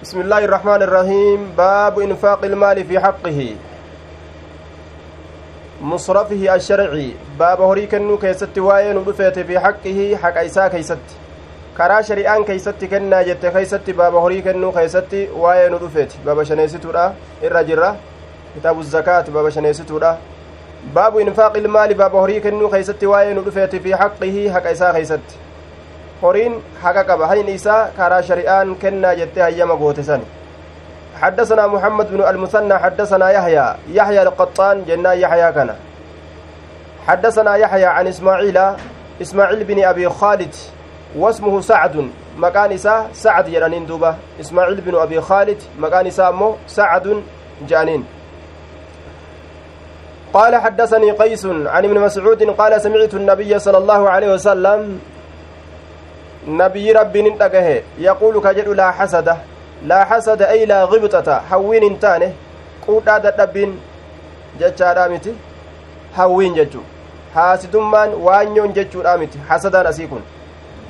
بسم الله الرحمن الرحيم باب إنفاق المال في حقه مصرفه الشرعي باب هري كنو كيست واين ودفت في حقه حق إيسا كيست shari'aan keeysatti kennaa jette keeysatti baaba horii kennuu keeysatti waa'ee nu dhufeeti baaba shaneessituudha irra jirra kitaabu zakaati baaba shaneessituudha baabu infaaqi ilmaali baaba horii kennuu keeysatti waa'ee nu dhufeeti fi haqqihi haqa isaa keeysatti horiin haqa qaba. Hayni isaa karaa shari'aan kennaa jettee hayyama goote san حدثنا محمد بن المثنى حدثنا يحيى يحيى القطان جنا يحيى كان حدثنا يحيى عن اسماعيل اسماعيل بن ابي خالد واسمه سعد مكان إساء سعد جرانين دوبا إسماعيل بن أبي خالد مكان مو سعد جانين قال حدثني قيس عن ابن مسعود قال سمعت النبي صلى الله عليه وسلم نبي ربي ننتقه يقول كجد لا حسد لا حسد أي لا غبطة حوين انتانه قوتا دبين جتشا متي حوين جتشو حاسدمان وانيون جتشو متي حسدان أسيكون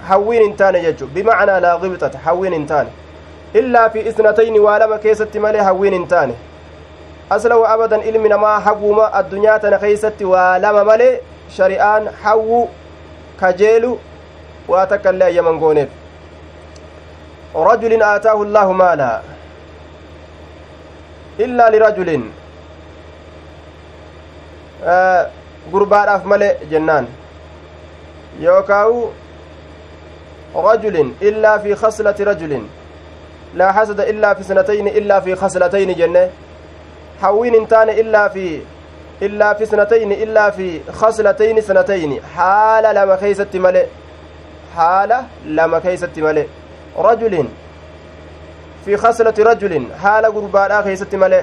hawwiin hin taane jechu bimacnaa laa qibxata hawwiin hin taane illaa fi isnatayni waa lama keessatti malee hawwiin hin taane asla wa abadan ilmi namaa hawwuma addunyaa tana keeysatti waa lama malee shari'aan hawwu kajeelu waa takka illee ayyaman gooneef rajulin aataahu allaahu maala illaa lirajulin gurbaadhaaf male jennaan yookaawu رجل إلا في خصلة رجل لا حسد إلا في سنتين إلا في خصلتين جنة حوين انتان إلا في إلا في سنتين إلا في خصلتين سنتين حال لما كيست ملئ. حال لما كيست ملئ رجل. في خصلة رجل. حال قربانا كيست ملئ.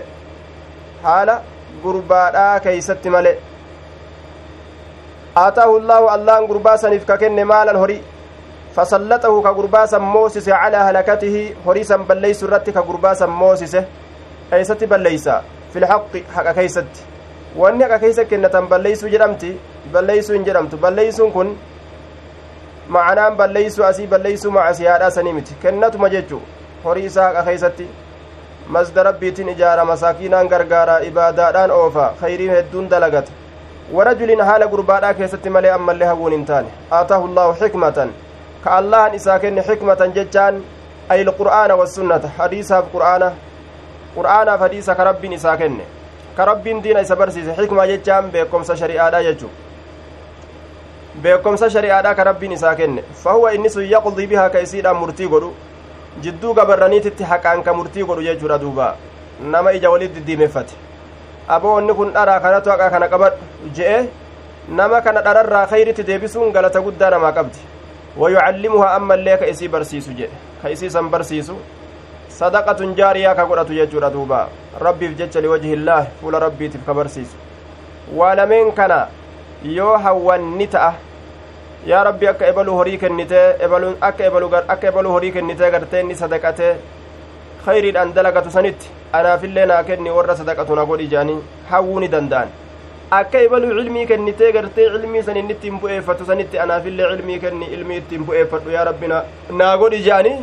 حال قربانا كيست ملئ. آتاه الله الله قرباسا نفككن مالا هري. فسلطه كغرباسا موسس على هلكته. هريسا بليس الرت كغرباسا موسس. أيست بليسا في الحق حق كيست. wanni akka keessa kennatan balleeysuu jedhamti balleeysuu hin jedhamtu balleeysuun kun macanaan balleeysuu asii balleeysuu macasiyaadha sanii miti kennatuma jechu horii isaa haqa keeysatti masda rabbiitiin ijaara masaakiinaan gargaara ibaadaadhaan oofa khayrii hedduun dalagata warajulin haala gurbaadhaa keessatti malee ammallee hawuun hin taane aataahu llaahu xikmatan ka allahan isaa kenne xikmatan jechaan ay ilqur'aana wassunnata hadiisaaf qur'aana qur'aanaaf hadiisa ka rabbiin isaa kenne ka rabbiin diina isa barsiise xikma jechaan beekomsa shari'aadha jechu beekomsa shari'aadha ka rabbiin isaa kenne fahuwa inni sun yaqdii bihaa ka isiidhaan murtii godhu jidduu gabarraniititti haqaan ka murtii godhu jechuudha duuba nama ija walit diddiimeffate aboonni kun dharaa kanatu haqa kana qabadhu je'e nama kana dhararraa kayritti deebisuun galata guddaa namaa qabdi ويعلمها أما اللي كإسي برسيسو جي كإسي سن برسيسو صدقة جارية كقرأت يجور دوبا ربي فجتش لوجه الله فول ربي تفك برسيسو ولمن كان yoo hawwanni ta'a yaa rabbi akka ebaluu horii kennitee ebaluun akka ebaluu akka ebaluu horii kennitee gartee inni sadaqatee khayriidhaan dalagatu sanitti anaafillee naa kenni warra sadaqatu na godhi jaanii hawwuu ni danda'an akka ibaluu cilmii kennitee gartee cilmii san inni ittiin bu'eeffatu sanitti anaafillee cilmii kenni ilmii ittiin bu'eeffadhu yaa rabbi naa godhi je'anii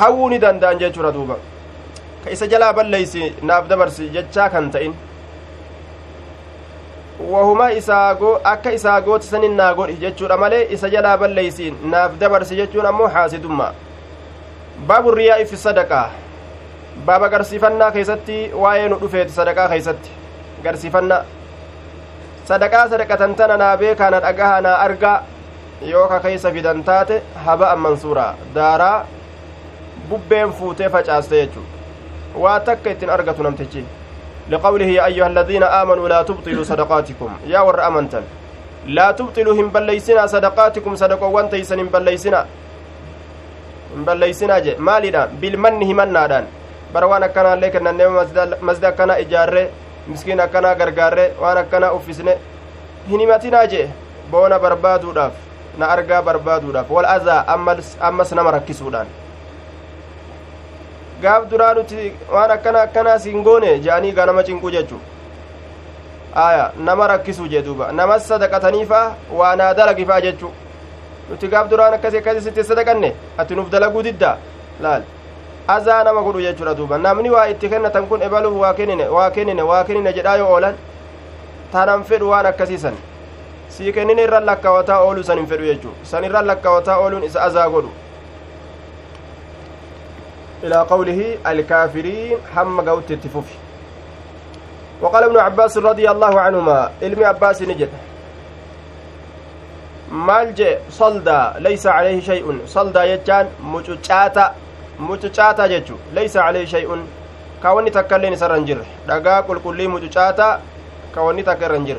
hawwuu ni danda'an jechuudha duuba ka isa jalaa balleeysi naaf dabarsi jechaa kan ta'in wahuma isaa akka isaa gooti sanin naa godhi jechuudha malee isa jalaa balleeysi naaf dabarsi jechuun ammoo haasidummaa baabu riyaa'i fi sadaqaa baaba agarsiifannaa keessatti waa'ee nu dhufeeti sadaqaa keessatti garsiifanna sadaqaa sadaqatan tana naa beekaa na dhagaha naa argaa yoo ka keeysa fidan taate haba ammansuura daaraa bubbeen fuutee facaaste jechu waa takka ittiin argatu namtichi لقوله يا أيها الذين آمنوا لا تبطلوا صدقاتكم. يا ور أمنتن. لا تبطلوا هم بليسنا صدقاتكم صدقوا وانتيسن هم بليسنا. هم بليسنا جي. مالنا بالمن همنا دان. بروان كان لك أن مسجد كان إجارة. miskiin akkanaa gargaarre waan akkanaa uffisne hin himatinaa jee boona barbaaduudhaaf na argaa barbaaduudhaaf wal azaa ammas nama rakkisuudhaan gaaf duraa nuti waan akkana akkanaa siin goone je'anii gaa nama cinquu jechuu aya nama rakkisuu jee duuba namas sadaqataniifaa waa naa dalagifaa jechuu nuti gaaf duraan akkasi akkasi sitti sadaqanne ati nuuf dalaguu diddaa laal azaa nama godhu jechuudha duuba namni waa itti kennatan kun ebaluuf waa kennine waa kennine waa kennine jedhaa yoo oolan tanan fedhu waan akkasiisan sii kennine irra lakkawataa ooluu san hin fedhu jechuu san irra lakkawataa ooluun isa azaa godhu qawlihi alkaafiriin hamma ga'utti itti fufi وقال ابن عباس رضي الله عنهما علم عباس نجد. مالج صلدا ليس عليه شيء. صلدا يجان مجوچاتا مجوچاتا جچو ليس عليه شيء. كوني تكلين سرنجر. دغا قل كل مجوچاتا كوني تكرنجر.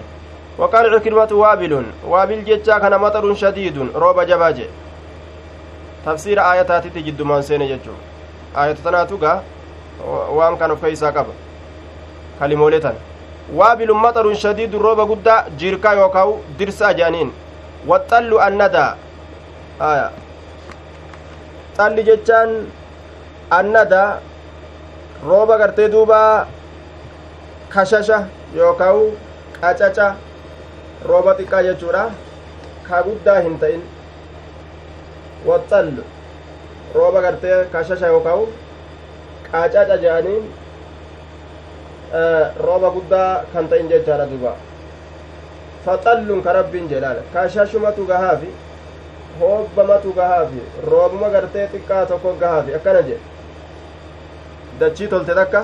وقال عكرمة وابل. وابل جتشا كان مطر شديد. روب جباجه تفسير آياتات تجد من سين جتشو آيات تناتوغا وان كان في كيسا قبل kalimoolee tan waabilun maxarun shadiidun rooba guddaa jiirkaa yookaa'u dirsa jaaniin waxxallu annadaa aya xalli jechaan annadaa rooba gartee duuba kashasha yookaa'u qacaca rooba xiqqaa jechuudha ka guddaa hin ta'in waxxallu rooba gartee kashasha yookaa'u qacaca jedhaniin rooba guddaa kan ta'in jechaadha duba faxallun ka rabbiin jedhaan kashashumatu gahaafi hoobbamatu gahaafi roobuma gartee xiqqaa tokko gahaafi akkana jedhe dachii tolte takka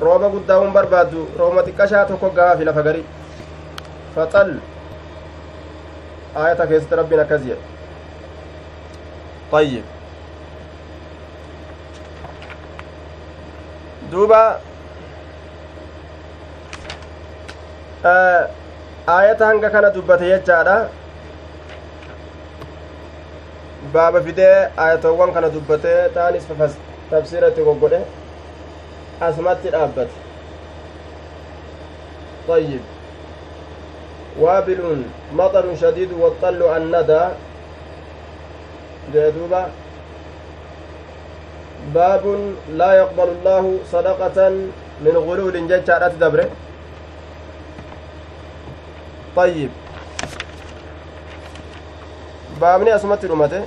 rooba guddaa hun barbaaddu roobuma xiqqashaa tokko gahaafi lafa gari faxall ayata keessatti rabbiin akkas jedhe طيب. دوبا. آه، آية هنگا كان دوبا تيجارا بابا فيدي آية وان كان دوبا تاني سفاس تفسيرة تغوغوه أسمات الأبد طيب. وابل مطر شديد وطل الندى جدوبا باب لا يقبل الله صدقة من غلول ججارات دبره طيب dhumate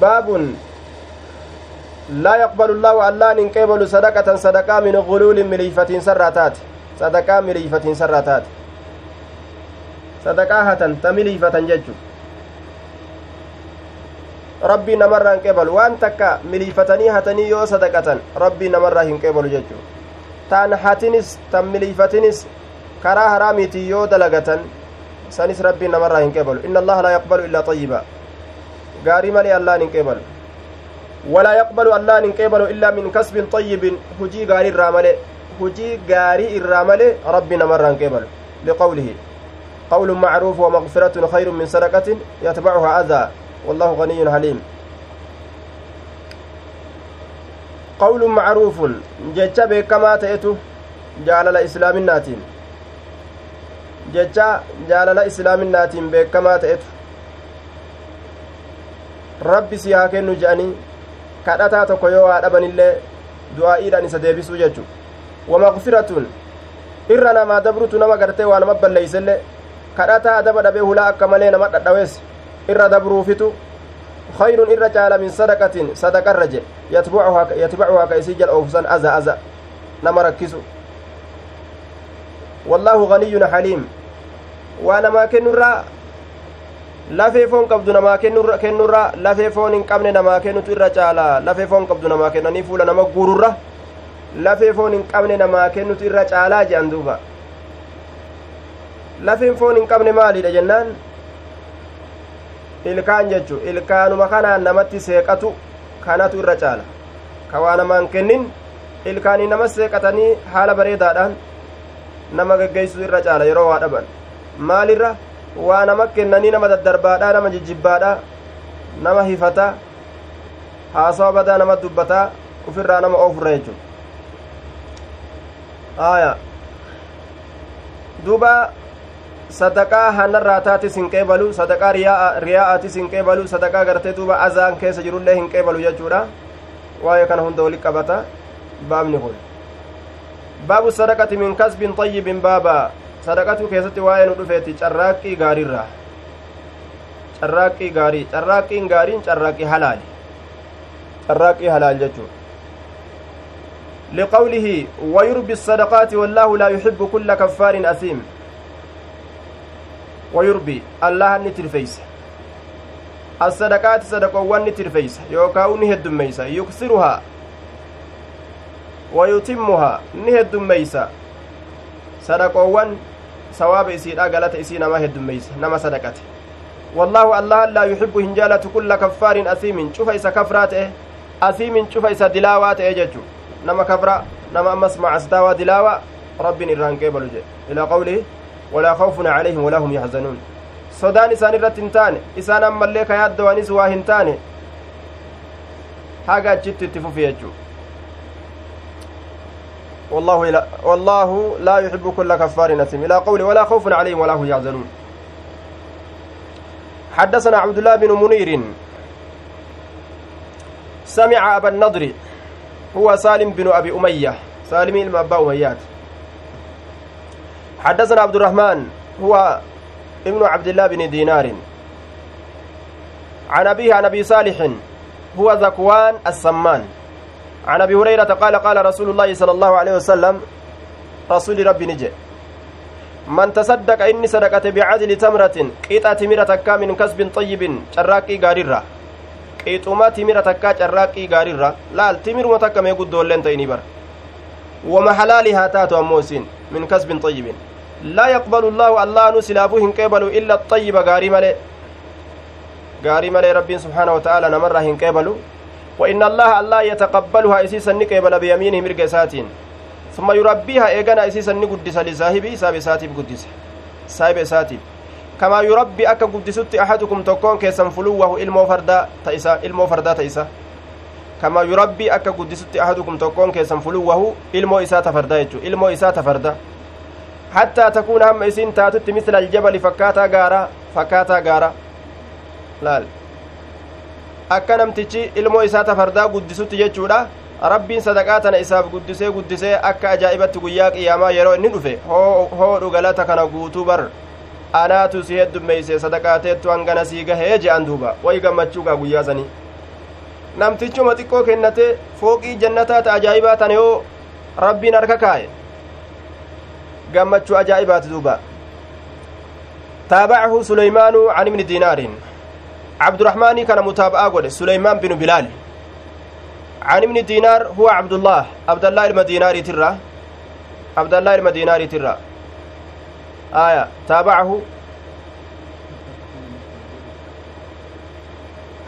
baabun laa yaqbalu llaahu allaan hin qeebalu sadaqatan sadaqaa min guluulin miliifatiinsarraa taate sadaqaa miliifatiinsarraa taate sadaqaa hatan ta miliifatan jechu yoo sadaqatan rabbii namarraa hin qeebalu jechuu taan hatinis tan miliifatinis karaa haraamiitii yoo dalagatan sanis rabbiin namarraa hin qeebalu inna allaha laa yaqbalu illaa xayyiba gaarii malee allaan hin qeebalu walaa yaqbalu allaan hin qeebalu illaa min kasbin xayyibin hujii gaarii irraa male hujii gaarii irraa male rabbi namarraa hin qeebalu liqawlihi قول معروف ومغفرة خير من صدقة يتبعها أذى والله غني حليم qawlun macruufun jecha beekamaa ta'etu jaalala islaaminaatiin jecha jaalala islaaminaatiin beekamaa ta'etu rabbi si haa kennu je'anii kadhataa tokko yoo haa dhabanillee du'aa'iidhaan isa deebisuu jechu wamaqfiratun irra namaa dabrutu nama gartee waa nama balleeysellee kadhataa adaba dhabee hulaa akka malee nama dhadhawees irra dabruufitu خير إر جال من صدقة صدقة الرجل يتبعها يتبعها كيسجل أوفسان أذى أذى نما ركزوا والله غني حليم وأنا ما كنرا lafee foon qabdu namaa kennurra lafee foon hin qabne namaa kennutu irra caala lafee foon qabdu namaa kennanii fuula nama guururra lafee foon hin qabne namaa kennutu irra caalaa jedhan duuba lafeen foon hin qabne maaliidha jennaan ilkaan jechu ilkaanuma kanaan namatti seeqatu kanatu irra caala ka waa namaan kennin ilkaanii nama seeqatanii haala bareedaadhaan nama geggeessuu irra caala yeroo waa dhaban maalirra waa nama kennanii nama daddarbaadhaa nama jijjibbaadhaa nama hifataa haasawa badaa nama dubbataa ufirraa nama oofurra jechu aya duuba sadaqaa hanarraa taatis hin qeebalu sadaqaa riyaa'aatis hin qeebalu sadaqaa gartee duuba azaan keessa jirullee hin qeebalu jechuudha waa'ee kana hunda wali qabata baabni kun baabu sadaqati min kasbin xayyibin baaba sadaqatu keessatti waa'ee nu dhufeeti carraaqqii gaariirra carraaqqii gaarii carraaqqiin gaariin carraaqqii halaali carraaqqii halaal jechuu لقوله ويربي الصدقات والله لا يحب كل كفار أثيم ويربي الله نترفيس الصدقات صدقوان نترفيس يوكاو نهد ميسا يكسرها ويتمها نهد ميسا صدقوان sawaaba isiidha galata isii nama heddummeeyse nama sadaqate wallaahu allah laa yuxibbu hin jaalatu kulla kaffaarin asiimin cufa isa kafraa ta'e asiimin cufa isa dilaawaa ta'e jechu nama kafra nama ammas macasdaawaa dilaawaa rabbiin irraan qeebalu jedhe ilaa qawlihi yaxzanuun sodaan isaan irratti hin taane isaan ammallee ka yaaddawanis waa hin taane haga achitti itti fufi jechuu والله لا والله لا يحب كل كفار أثيم إلى قوله ولا خوف عليهم ولا هم يحزنون حدثنا عبد الله بن منير سمع أبا النضر هو سالم بن أبي أمية سالم المأبا أميات حدثنا عبد الرحمن هو ابن عبد الله بن دينار. عن أبيه عن أبي صالح هو ذكوان السمان. عن أبي هريرة قال قال رسول الله صلى الله عليه وسلم رسول ربي نجي. من تصدق إني صدقت بعدل تمرة قيطة تمره تكا من كسب طيب شراقي غاريرا قيطما تمره تكا شراقي غاريرا لا التمر متكا ما يقول دولن تيني بر. ومحلالها تاتو أموسين. من كسب طيب. لا يقبل الله الله نسلافه قبل إلا الطيب. غاري ملي. غاري ملي ربي سبحانه وتعالى نمره قبلوا وإن الله الله يتقبلها إسيسا نكيبل بيمينه مرق ساتين. ثم يربيها إيغانا إسيسا نقدس لصاحبه ساب ساتب قدس. سايب ساتب. كما يربي أكا قدست أحدكم تكون كيسا فلوه إلمو فردا تيسا إلمو فردا تيسا. كما يربي أكا قدست أحدكم تكون كيسا فلوه إلمو إسا تفردا يجو إلمو إسا تفردا حتى تكون هم إسين تاتت مثل الجبل فكاتا غارا فكاتا غارا laal akka namtichi ilmoo isaa tafardaa guddisutti jechuudha rabbiin sadaqaa tana isaaf guddisee guddisee akka ajaa'ibatti guyyaa qiyaamaa yeroo inni dhufe hoodhu galata kana guutuu bar anaatu si heddummeeyse sadaqaateettu hangana sii gahee je'an duuba way gammachuugaa guyyaa sanii namtichuma xiqqoo kennate fooqii jannataa ta ajaa'ibaa tana yoo rabbiin harka kaa'e gammachuu ajaa'ibaati duuba taabacahu suleymaanu can ibni diinaariin الرحمن كان متابعة قد سليمان بن بلال عن ابن دينار هو عبد الله عبد الله المديناري ترى عبد الله المديناري ترى آية تابعه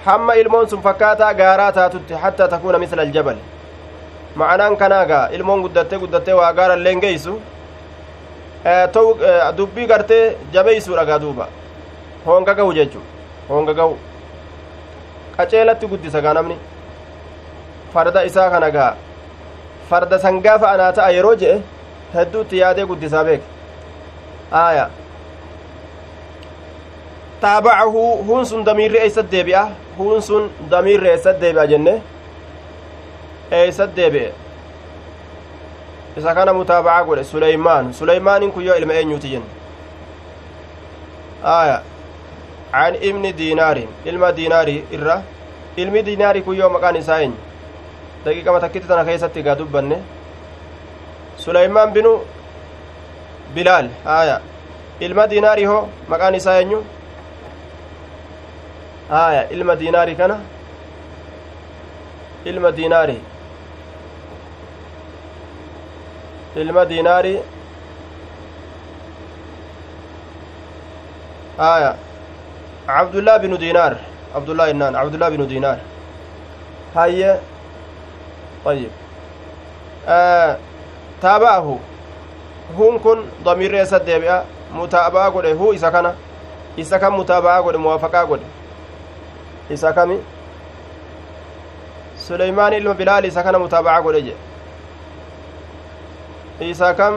hamma ilmoon sun fakkaataa gaaraa taatutti hattaa takuuna misla aljabal ma'anaan kanaagaa ilmoon guddattee guddattee waa gaaralleen geeysu dubbii gartee jabeeysuudha gaa duuba hoonga gahu jechu honga ga'u qaceelatti guddisa gaa namni farda isaa kana gaa farda sangaafa anaa ta'a yeroo je'e hedduutti yaadee guddisaa beek aaya taabacahu huun sun damiirri eeysat deebi'a huun sun damiirri eeysat deebi'a jenne eeysat deebi'e isa kana mutaabacaa godhe suleymaan suleymaaniin kun yoo ilma eenyuuti jenne aaya عن ابن دينار ilma diinaarii irra ilmi diinaarii kun yoo maqaan isaa eenyu daqiiqama takkitti tana keessatti gaa dubbanne suleymaan binu bilaal haya ilma diinaarii hoo maqaan isaa eenyu haya ilma diinaarii kana ilma diinaarii ilma diinaarii haya دينار. عبد الله إنان عبد الله بن دينار. هيا. طيب. آه تابعه. هون كن ضمير يسد متابعة قد هو إسا كان؟ إسا كان متابعة قد موافقة قد. إسا كان متابعة قد جي إسا كان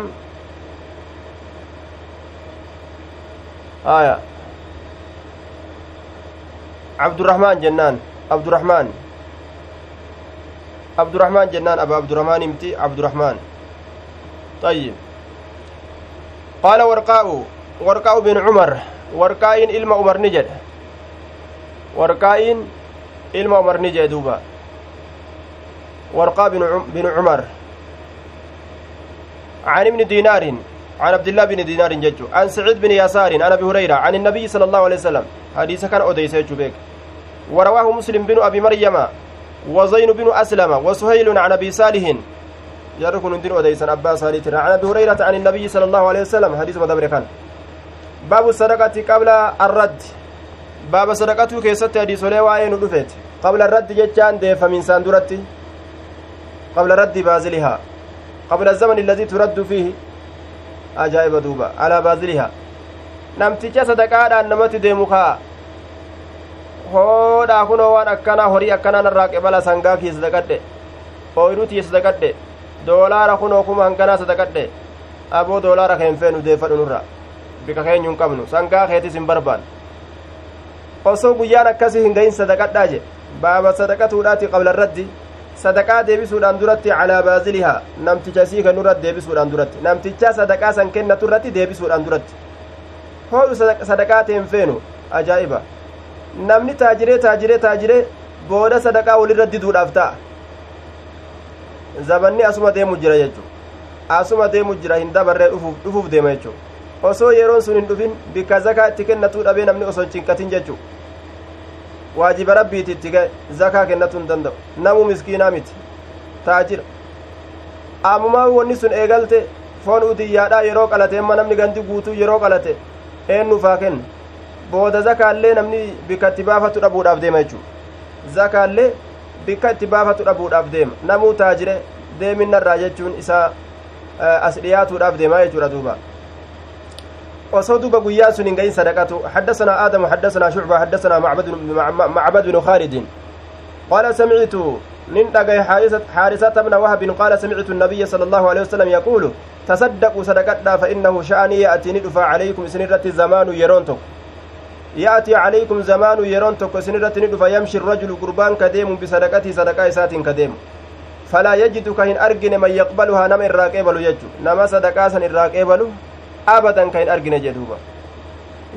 آية عبد الرحمن جنان عبد الرحمن عبد الرحمن جنان أبا عبد الرحمن امتي عبد الرحمن طيب قال ورقاء ورقاء بن عمر ورقاء إلما عمر نجد warqaa'iin ilma umar ni jee duuba warqaa binu cumar عن ابن دينار عن عبد الله بن دينار ججو. عن سعيد بن يسار عن أبي هريرة عن النبي صلى الله عليه وسلم. حديث كان اوديس بك ورواه مسلم بن أبي مريم وزين بن أسلم وسهيل عن أبي صالح. يركن دين اوديس أبا صالح. عن أبي هريرة عن النبي صلى الله عليه وسلم. حديث مدبر كان. باب الصدقة قبل الرد. صدقته كيست حديث ولا وين دفت قبل الرد ججان ديف من ساندرتي قبل رد بازلها قبل الزمن الذي ترد فيه ajaa'iba duuba alaa baazilihaa namticha sadaqaadhaan namatti deemu kaa hoodhaa kunoo waan akkanaa horii akkanaa narraa qebala sangaa kii sadaqadhe ooyiruu tii sadaqadhe doolaara kunoo kuma hanganaa sadaqadhe aboo doolaara keen feenu deeffadhu nurra bika keenyu hin qabnu sangaa keetis hin barbaanne osoo guyyaan akkasii hin gahin sadaqadhaa je baaba sadaqatuudhaati qabla irratti sadaqaa deebisuudhaan duratti calaa baazilihaa. Namticha sii kennu irratti deebisuudhaan duratti. Namticha sadaqaa san kennatu irratti deebisuudhaan duratti. Hoodhu sadaqaa ta'en feenu. Ajaa'iba. Namni taajiree taajiree taajiree booda sadaqaa walirra diduudhaaf ta'a. Zabanni asuma deemu jira jechuu. Asuma deemu jira hin dabarree dhufuuf deema jechuu osoo yeroon sun hin dhufin bikka zakaa itti kennatuu dhabee namni osoo hin cinkatin jechuu waajiba rabbiiti itti ga'e zakaa kennatu hin danda'u namu miskiinaa miti taajira ammumaa wanni sun eegalte foon udiyyaadhaa yeroo qalate amma namni gandi guutuu yeroo qalate eennuufaa kenna booda zakaallee namni bikka itti baafatu dhabuudhaaf deema jechuu zakaallee bikka itti baafatu dhabuudhaaf deema namuu taajire deeminarraa jechuun isaa as dhiyaatuudhaaf deemaa jechuudha duuba osoo duba guyyaan sun hin gahin sadaqatu حدثنا آدم حدثنا شعبة حدثنا معبد معبد بن خالد. قال سمعت دغي حارثة بن وهب قال سمعت النبي صلى الله عليه وسلم يقول تصدقوا صدقتنا فإنه شأني يأتي ندفع عليكم سنرة زمان يرونتك. يأتي عليكم زمان يرونتك سنرة ندفع يمشي الرجل قربان كديم بصدقته صدقاء سات كديم. فلا يجد كهن أرجن من يقبلها نم الراقبل يجو نما صدقاء سن الراقبل abadan ka hin argine jedhuuba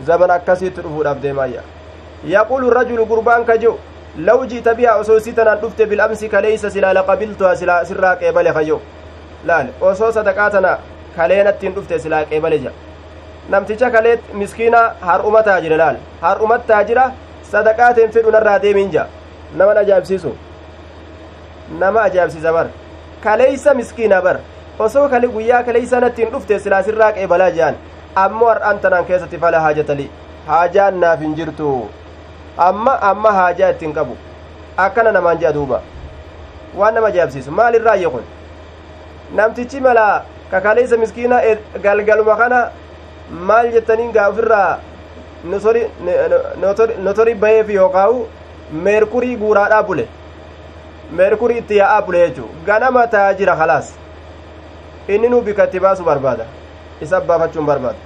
zaman akkasiitti dhufuudhaaf deemaayya yaquulu rajulu gurbaan ka jehu law ji'ta bihaa osoo isii tanaan dhufte bilamsi kaleeysa silaa laqabiltuha silaa sirraa qeebale kajo laal osoo sadaqaa tana kaleenattiin dhufte silaa qeebale jedha namticha kaleet miskiina har'uma taajire laal har'umat taajira sadaqaateen fedhu narraa deemin jedha naman ajaa'ibsiisu nama ajaa'ibsiisa bar kaleeysa miskiina bar osoo kale guyyaa kaleeysanattiin dhufte silaasirraa qeebalaa jehan ammoo har'aan tanaan keessatti fala haajatali haajaan naaf hin jirtu amma amma haajaa ittiin qabu akkana namaan jea duuba waan nama ajaa'ibsiisu maalirraa yequn namtichi mala kakaleeysa miskiina galgaluma kana maal jettaniin gaa ofirraa notori bayeef yookaawu meerkurii guuraadhaa bule meerkurii itti yaa'aa bule jechuu ganama taajira khalaas inni nu bikatti baasu barbaada isa baafachuun barbaada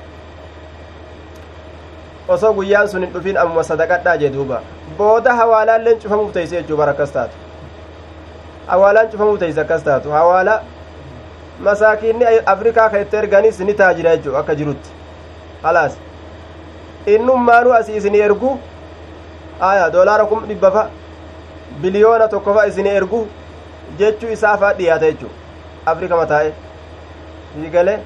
osoo guyyaan sun hin dhufin ammuma sadaqadhaa jee duuba booda hawaalaalleen cufamuuf teeyse jechuu bara akkas taatu hawaalaan cufamuuf teeyse akkas taatu hawaala masaakiinni afrikaa ka itti erganis ni taajira jechuu akka jirutti halaas innummaanuu asii isinii ergu aya doolaara kum dhibba fa biliyoona tokko fa isinii ergu jechuu isaafaa dhiyaata jechuu afrika mataa'e gale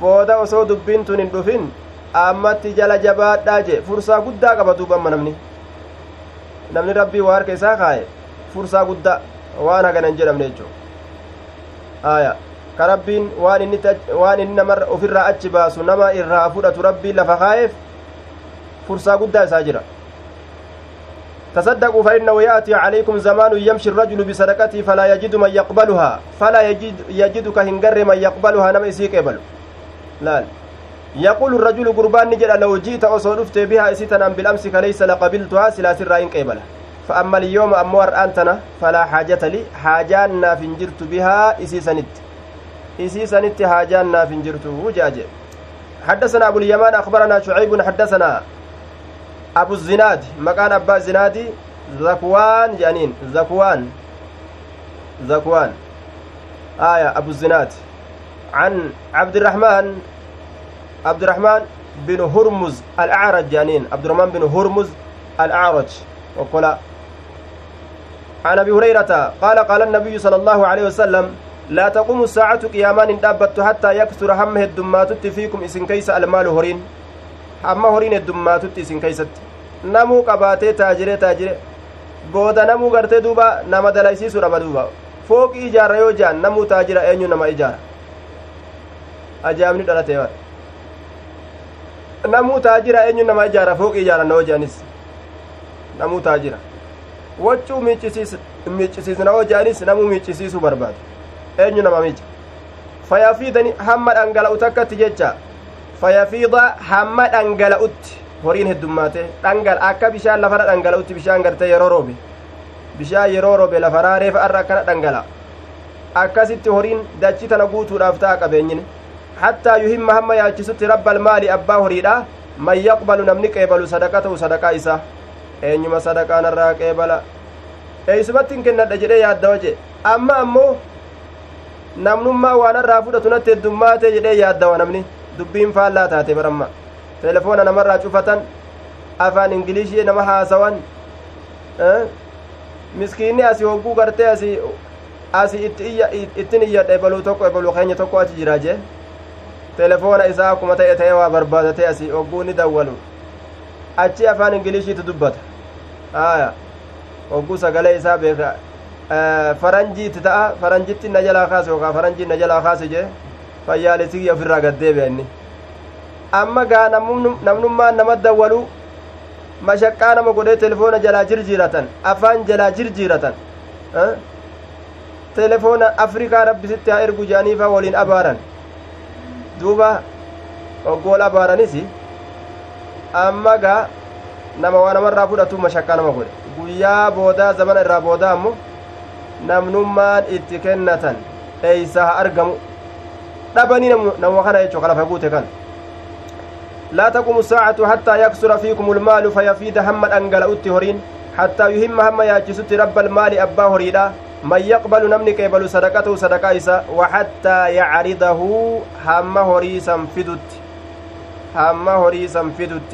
booda osoo dubbiin tun hin dhufin ammatti jala jabaadhaa jee fursaa guddaa qaba duuba amma namni namni rabbii waa harka isaa kaaye fursaa guddaa waan haganan jedhamne jechuu aya ka rabbiin waan inni waan inni nama ofirraa achi baasu nama irraa fudhatu rabbiin lafa kaayeef fursaa guddaa isaa jira تصدقوا فإنه يأتي عليكم زمان يمشي الرجل بصدقته فلا يجد من يقبلها فلا يجد يجدك هنجر من يقبلها نم إسيك يقبل لا يقول الرجل قربان نجد لو جئت أصرفت بها إسيتنا بالأمس فليس لقبلتها سلا سر إن قبلها فأما اليوم أمور أنتنا فلا حاجة لي حاجان فنجرت بها إسي سنت إسي سنت حاجان فنجرت وجاج حدثنا أبو اليمان أخبرنا شعيب حدثنا أبو الزناد مكان أبا الزنادي ذكوان جانين ذكوان ذكوان آية أبو الزناد عن عبد الرحمن عبد الرحمن بن هرمز الأعرج جانين عبد الرحمن بن هرمز الأعرج وقلا عن أبي هريرة قال قال النبي صلى الله عليه وسلم لا تقوم الساعة قيامان دابت حتى يكثر همه الدماتت فيكم إسن كيس المال هورين hamma horiin heddummaatutti isin keeysatti namuu qabaatee taajire taajire booda namuu gartee duuba nama dalaysiisu dhaba duuba fooqii ijaarra yoo jaan namuu taajira eenyu nama ijaara ajaa'ibni dhalatee bara namuu taajira eenyu nama ijaara fooqii ijaaranna yoo jaanis namuu taajira waccuu miiccisiisna yoo jaanis namuu miiccisiisuu barbaadu eenyu nama miica fayafiidani hamma dhangala'u takkatti jecha horiin heddummaate dhangal akka bishaan lafarra dhangala'utti bishaan gartee yeroo roobe bishaan yeroo roobe lafaraa reefa arra akkana dhangala akkasitti horiin dachi tana guutuudhaaf ta'a qabeenyine hattaa yuhimma hamma yaalchisutti rabbal maali abbaa horiidha man yaqbalu namni qeebalu sadaqa ta'u sadaqaa isaa eenyuma sadaqaanarraa qeebala eeysumattiin kennadha jedhee yaadda waje amma ammoo namnummaa waanarraa fudhatu natti heddummaate jedhee yaaddawa namni dubbiin faallaa taate baramma telefoona namarraa cufatan afaan ingilishii nama haasawan miskiinni asi hogguu gartee asi asi ittin iyyadha ebaluu tokko ebaluu keenya tokko achi jira jee telefoona isaa akkuma ta'e ta'e waa barbaadatee asi hogguu ni dawwalu achi afaan ingilishiitu dubbata aya hogguu sagalee isaa beeka faranjiitti ta'a faranjitti na jalaa kaase yookaan faranjii na jalaa kaase jee fayyaalesii ofirraa gaddeebi'a inni amma gaa namnummaan nama dawwalu mashaqqaa nama godhee telefoona jalaa jirjiiratan afaan jalaa jirjiiratan telefoona afrikaa rabbisitti haa ergu jedhaniifaa waliin abaaran duuba oggool abaaranis amma gaa nama waa namarraa fudhatu mashaqqaa nama godhe guyyaa boodaa zamana irraa boodaa ammoo namnummaan itti kennatan eeysa haa argamu dhabanii nama kana jechuu kalafa guute kan لا تقوم الساعة حتى يكسر فيكم المال فيفيد هم أنجلؤت هورين حتى يهم هم ياجست رب المال أبا هريدا من يقبل نمني كيبل صدقته صدقة إسا وحتى يعرضه هم هريسا فدت هم هريسا فدت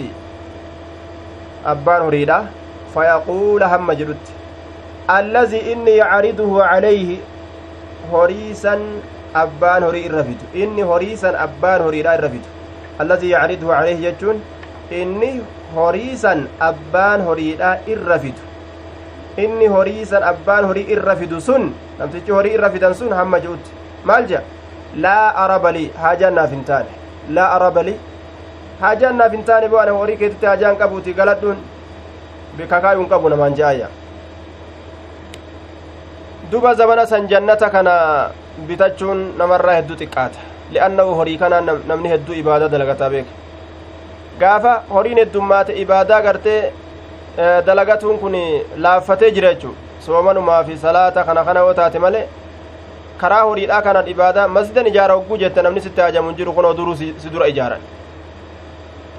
أبان هريدا فيقول هم جدت الذي إني يعرضه عليه هريسا أبان هري الرفد إني هريسا أبان هريدا الرفد الذي يعرضه عليه جتون إني هريسا أبان هريدا الرفد inni horiisan abbaan horii irra fidu sun namtichi horii irra fidan sun hamma je'utti maal jedha laa arabali haajaan naaf hin taane laa arabali haajaan naaf hin taane bo'ana horii keetitti haajaan qabuuti galadhuun bikakaayuun qabu namaan je'ayya duba zamana san jannata kana bitachuun namarraa hedduu xiqqaata li'annahu horii kanaan namni hedduu ibaadaa dalagataa beeka gaafa horiin heddummaate ibaadaa gartee dalagatuun kun laaffatee jira jechuu soomanumaa fi salaata kana kana yoo taate malee karaa horiidhaa kanan ibaadaa masjidan ijaara hogguu jette namni sitti hajamu jiru kunoo duruu si dura ijaaran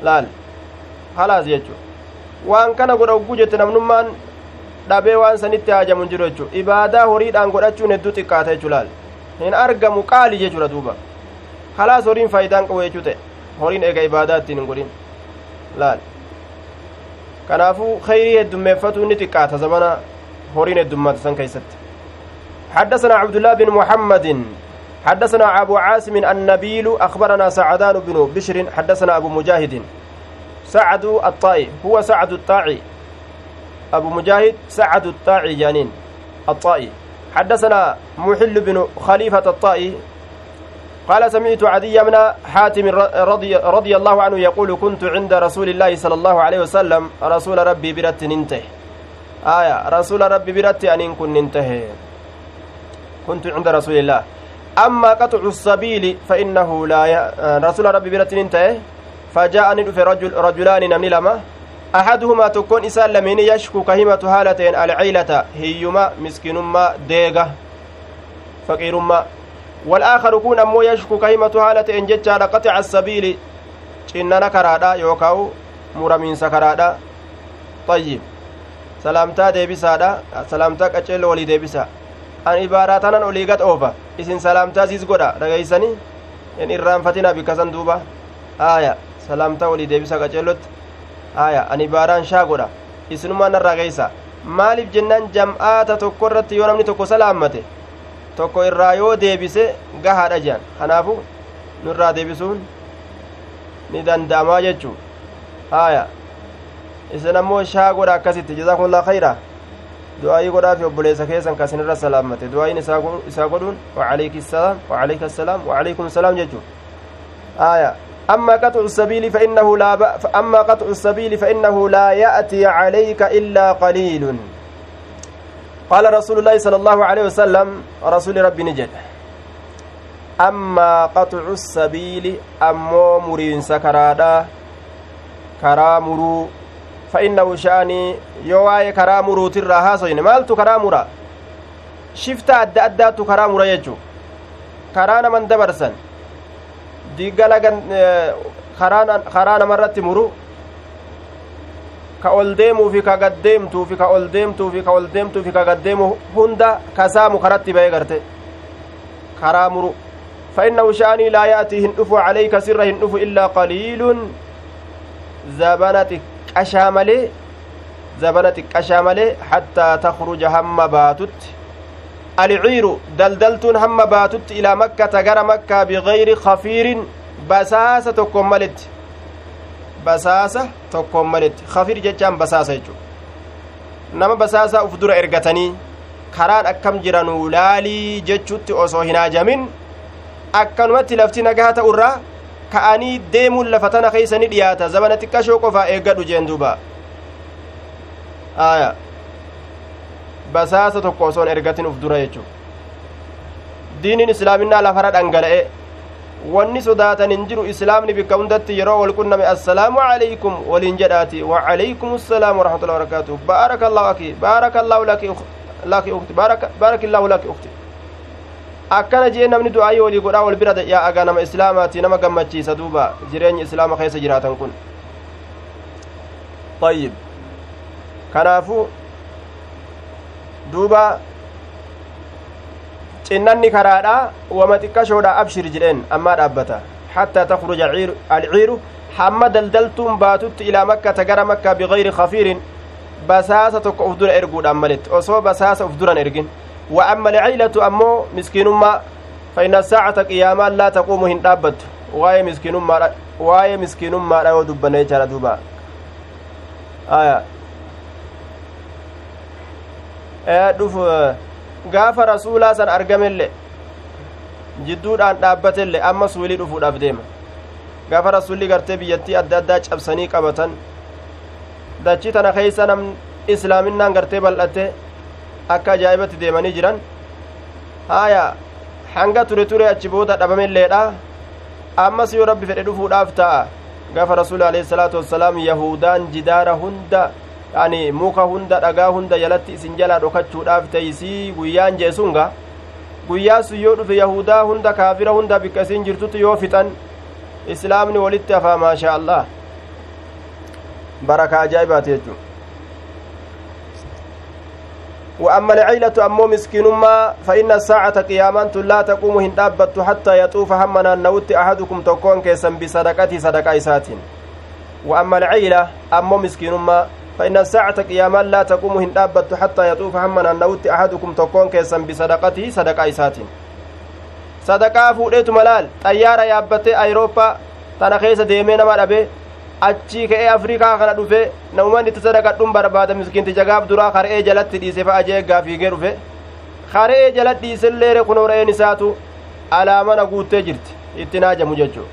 laal halaas jechuu waan kana godha hogguu jette namnummaan dhabee waan sanitti hajamu jiru jechuu ibaadaa horiidhaan godhachuun hedduu xiqqaata jechuu laal hin argamu qaali jechuudha duuba halaas horiin faayidaan qabu jechuu ta'e horiin eega ibaadaa ittiin hin godhin laal kanaafuu khayrii heddummeeffatu ni xiqqaata zamana horiin heddummaata san keeysatti حدثنا عبد الله بن محمد حدثنا أبو عاصم النبيل أخبرنا سعدان بن بشر حدثنا أبو مجاهد سعد الطائي هو سعد الطاعي أبو مجاهد سعد الطاعي جانين. الطائي حدثنا محل بن خليفة الطائي قال سمعت عدي بن حاتم رضي, رضي الله عنه يقول كنت عند رسول الله صلى الله عليه وسلم رسول ربي برت ننته. آية. رسول ربي برت أن كن ننته. كنت عند رسول الله. أما قطع السبيل فإنه لا ي... رسول ربي برت ننته. فجاءني في رجل رجلان نمني أحدهما تكون إسان لمن يشكو كهمة هالتين العيلة هيما مسكينما ديغة فقيرما والآخر كون أمو يشكو كهمة هالة إن جتشار قطع السبيل إننا كرادا يوكاو مرمين سكرادا. طيب. سلامتا ديبسادا سلامتا قچل ولي ديبسا. أن إباراتنا أوليغت أوفا. إسن سلامتا زيز قدا رغيساني إن إرانفتنا بكسن دوبا. آية. سلامتا ولي ديبسا قچلت آية أن إباران شا قدا isinumaa narraa geeysa maaliif jennaan jam'aata tokko irratti yoo namni tokko salaammate tokko irraa yoo deebise gahaadha jehan kanaafu nurraa deebisuun ni danda'amaa jechuu haya isin ammoo shaa godha akkasitti jazaakumullah khayra du'aayii godhaafi obboleessa keessan ka isinirra salaammate du'aayiin isaa godhuun assalaam wacaleykum salaam jechuu aya أما قطع السبيل فإنه لا ب... أما قطع السبيل فإنه لا يأتي عليك إلا قليل. قال رسول الله صلى الله عليه وسلم رسول ربي نجد. أما قطع السبيل أمو مرين سكرادا كرا مرو فإنه شأني يواي كرا مرو ترى هاسوين. مالتو كرا مرا؟ شفت أدى أدى كرا مرا يجو. كرانا من دبرسن. Diggala karaa namarratti muru ka ol deemuu fi ka gad deemtuu fi ka ol deemtuu fi ka ol deemtuu fi ka gad hunda kasaamu karatti ba'ee garte karaa muru فإنه شأني لا يأتي هندف عليك سر هندف إلا قليل زبنتك أشاملي زبنتك أشاملي حتى تخرج هم باتت alciiru daldaltuun hamma baatutti ilaa makkata gara makkaa bigayri kafiirin basaasa tokkoon maletti basaasa tokkoon maletti kafiir jechaan basaasa jechu nama basaasaa uf dura ergatanii karaan akkam jiranuu laalii jechutti osoo hin haajamin akkanumatti lafti nagaa ta'urraa ka'anii deemuun lafa tana keeysani dhiyaata zabana xiqqashoo qofaa eeggadhu jeen duuba aya basaasa tokko osoon ergatin uf dura jechu diiniin islaaminaa lafara dhangala'e wanni sodaatan hin jiru islaamni bikka hundatti yeroo wal qunname assalaamu calaykum waliin jedhaati wacalaykum assalaam waraxmatullahi wabarakaatuh baaraka allahu aki baaraka allahu laki ukti baaraka illaahu laki ukti akkana jee namni du'aayii walii godhaa wal bira yaa agaa nama islaamaati nama gammachiisa duuba jireenya islaama keessa jiraatan kun ayyib kanaafuu duuba cinnanni karaadha wama xiqqashoodha abshir jedheen ammaa dhaabbata hattaa takruja alciiru hamma daldaltuun baatutti ilaa makkata gara makkaa bigayri kafiirin basaasa tokko uf dura erguudhaan maletti osoo basaasa uf duran ergin wa amma alciilatu ammoo miskiinummaa fa inna saacata qiyaamaan laa taquumu hin dhaabbattu waa'ee miskiinummaadha waa'ee miskiinummaadha yoo dubbanne jechaadha duuba aya dhuf gaafa rasuulaa san argamellee jidduudhaan dhaabbatelle amma suulii dhufuudhaaf deema gaafa rasuulli gartee biyyattii adda addaa cabsanii qabatan dachii tana keeysa nam islaaminaan gartee bal'atte akka ajaa'ibatti deemanii jiran haaya hanga ture ture achi booda dhabamilleedha ammas yoo rabbi fedhe dhufuudhaaf ta'a gaafa rasuuli alayhi wassalaam yahudaan jidaara hunda ani muka hunda dhagaa hunda jalatti isin jalaa dhokachuudhaaf teeysii guyyaan jeesunga guyyaa sun yoo dhufe yahudaa hunda kaafira hunda bikka isin jirtutti yoo fixan islaamni walitti hafaa maashaa allah baraka ajaa'ibaati jechuu وأما العيلة أمو مسكين ما فإن الساعة قياما لا تقوم هندابت حتى يطوف همنا نوت أحدكم تكون كيسا بصدقة صدقة إسات وأما العيلة أمو مسكين ما فإن الساعة قياما لا تقوم هندابت حتى يطوف همنا نوت أحدكم تكون كيسا بصدقته صدقة إسات صدقة فوديت ملال طيارة يابتي أيروبا tana keessa deemee nama dhabe achii ka'ee afrikaa kana dhufe namuman itti sadaqadhuun barbaada miskiinticha gaaf duraa kara'ee jalatti dhiise fa'a jeeggaa fiigee dhufe kara'ee jala dhiisellee kunoo ra'een isaatu alaamana guuttee jirti itti naajamu jechuu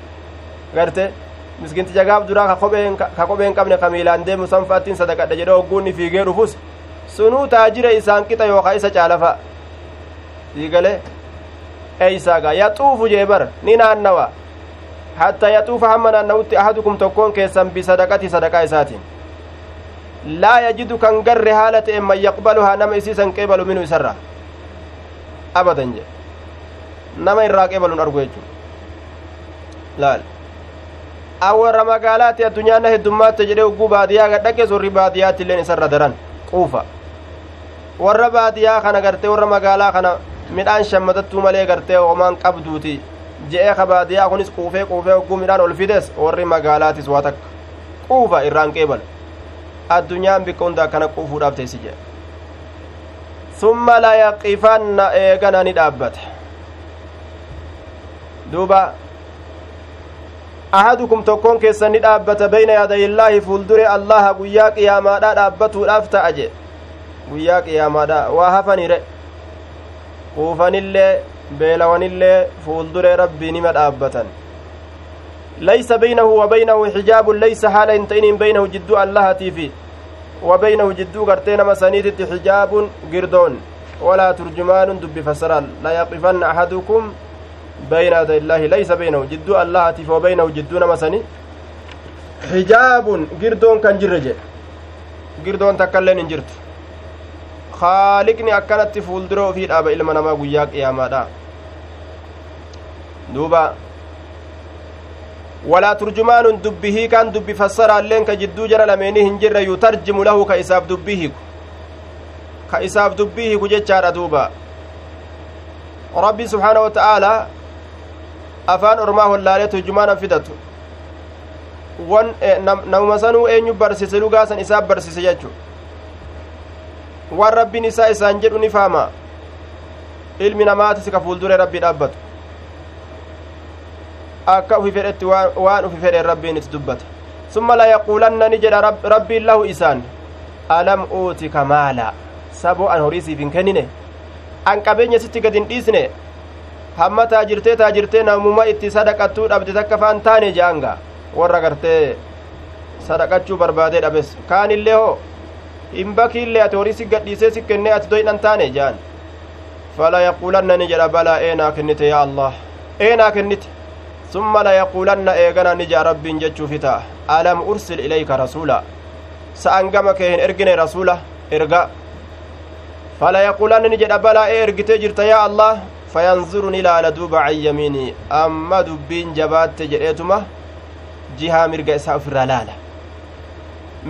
garte miskiinticha gaaf duraa ka kopheen qabne ka miilaan deemu sanfaattiin sadaqadha jedhe hogguunni fiigee dhufus sunuu taajira isaan qixa yookaa isa caalafa diigale eeysaaga yaxuufu jee bar ni naannawa حتى يطوف هم نوت أحدكم تكون كيسا بصدقة صدقة إساتين لا يجد كان قر حالة إما يقبلها نما إسيسا قبل منه سرة أبدا جي نما إرى قبل أرغو لا awwarra magaalaati addunyaanna heddummaatti jedhee ugguu baadiyyaa gadhaqe sorri baadiyyaatti illeen isarra daran quufa warra baadiyyaa kana gartee warra magaalaa kana midhaan shammatattuu malee gartee homaan qabduuti je'ee ka baadiyyaa kunis quufee quufee hogguu midhaan ol fides warri magaalaatis waa takka quufa irraan qeebala addunyaan bikka hunda akkana quufuudhaaf teessi jedhe summa layaqifanna eegana ni dhaabbata duuba ahadukum tokkoon keessan ni dhaabbata beyna yaadayillaahi fuuldure allaha guyyaa qiyaamaadha dhaabbatuudhaaf ta'a jedhe guyyaa qiyaamaadha waa hafanire quufanillee beelawanillee fuuldure rabbii nima dhaabbatan laysa baynahu wa baynahu xijaabun laysa haala hin ta'inin baynahu jidduu allahatii fi wa baynahu jidduu gartee nama saniititti xijaabun girdoon walaa turjumaanun dubbi fasaraan layaqifanna ahadukum bayna yaday illaahi laysa baynahu jidduu allahatiif wa baynahu jidduu nama sani xijaabun girdoon kan jirre jedhe girdoon takkailleen hin jirtu haaliqni akkanatti fuuldura ofii dhaaba ilma namaa guyyaa qiyaamaadha duuba walaa turjumaanun dubbi hiikaan dubbi fassaraalleen ka jidduu jara lameenii hin jirre yutarjimu lahu ka isaaf dubbii hiiku ka isaaf afaan ormaa hollaalee turjumaana fidatu wan namuma sanuu eenyu barsise lugaasan isaa barsise jechu waan rabbiin isaa isaan jedhu ni faama ilmi namaatis ka fuuldure rabbii dhaabbatu akka ufi fedhetti waan ufi fedheen rabbiin itti dubbata summa layaquulanna ni jedha rabbiin lahu isaan alam uutika maala saboo an horii siif hin kennine an qabeenya sitti gad hin dhiisne hamma taajirtee taajirtee namuma itti sadaqattuu dhabde takka faan taane je'anga warra gartee sadaqachuu barbaadee dhabes kaanillee hoo hin bakiillee ati horii si gadhiisee si kennee ati doyidhan taane je'an fala yaquulanna ni jedha balaa eenaa kennite yaa allah eenaa kennite summa layaquulanna eegana ni jea rabbiin jechuufi ta'a alam ursil ilayka rasuula sa'an gama kee hin ergine rasuula erga falayaquulanna ni jedha balaa ee ergitee jirta yaa allah fayanzuru ni ilaala duuba can yamiinii amma dubbiin jabaatte jedheetuma jihaa mirga isaa ufirraa laala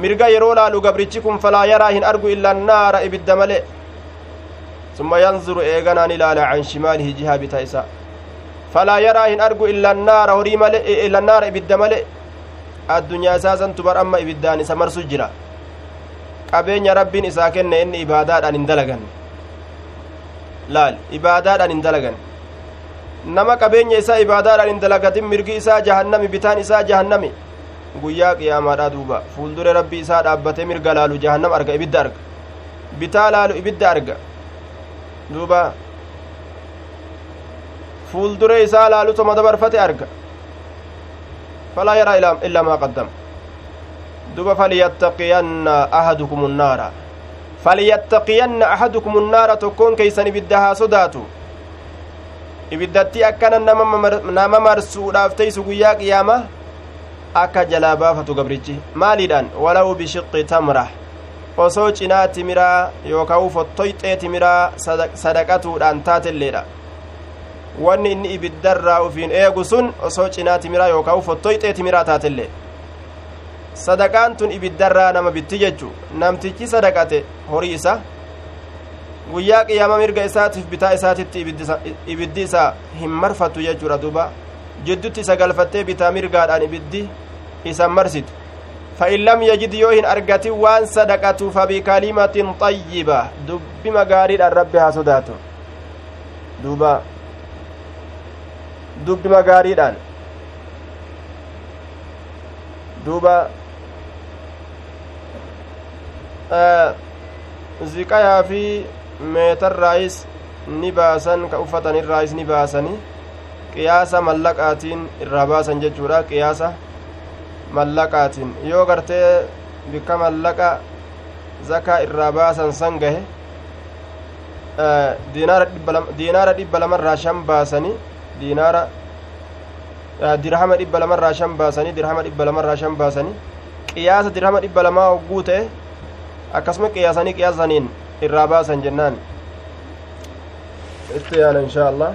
mirga yeroo laalu gabrichi kun falaa yaraa hin argu illa naara ibidda male summa yanzuru eeganaan ilaala can shimaalihi jihaa bitaa isaa falaa yaraa hin argu illa naara horii male illa naara ibidda male addunyaa isaa santu bar amma ibiddaan isa marsu jira qabeenya rabbiin isaa kenne inni ibaadaadhaan hin dalaganne laal ibaadaadhaan hin dalagan nama qabeenya isaa ibaadaadhaan hin dalagatin mirgi isaa jahannami bitaan isaa jahannami guyyaa qiyaamaadha duuba fuuldure rabbi isaa dhaabbate mirga laalu jahannam arga ibidda arga bitaa laalu ibidda arga duuba fuuldure isaa laalu toma dabarfate arga falaa yaraa illaa maa qaddama duba falyattaqiyanna ahadukum nnaara falyattaqiyanna ahadukum nnaara tokkoon keeysan ibidda haa sodaatu ibiddatti akkana nama marsuudhaaf teeysu guyyaa qiyaama akka jalaa baafatu gabrichi maaliidhaan walaw bishiqqi tamra osoo cinaa timiraa yookaan fottoyxee timiraa sadaqatuudhaan taatelleedha wanni inni ibiddarraa ufiin eegu sun osoo cinaa timiraa yookaan fottoyxee timiraa taatellee sadaqaan tun ibiddarraa nama bitti jechu namtichi sadaqate horii isa guyyaa qiyaama mirga isaatiif bitaa isaatitti ibiddi isa hin marfattu jechuudha duuba jiddutti isa galfattee bitaa mirgaadhaan ibiddi isa marsitu فإن لم يجد يوهن أرغتي وان صدقته فبكلمة طيبة دب مغاري الرب صداته دوبا دب مغاري دوبا ziqayaa fi meetarraayis ni baasan ka uffatan irraayis ni baasani qiyaasa mallaqaatiin irraa baasan jechuudha qiyaasa mallaqaatiin yoo gartee bikka mallaqa zakaa irraa baasan san gahe diinaara dhibba lamarraa shan baasanii diinaara dirhama dhibba lamarraa shan baasanii dirhama dhibba lamarraa shan baasanii qiyaasa dirhama dhibba lamaa hogguu ta'e akkasuma qiyaasanii qiyaasaniin irraa baasan jennaan. Itti yaana inshaa allah.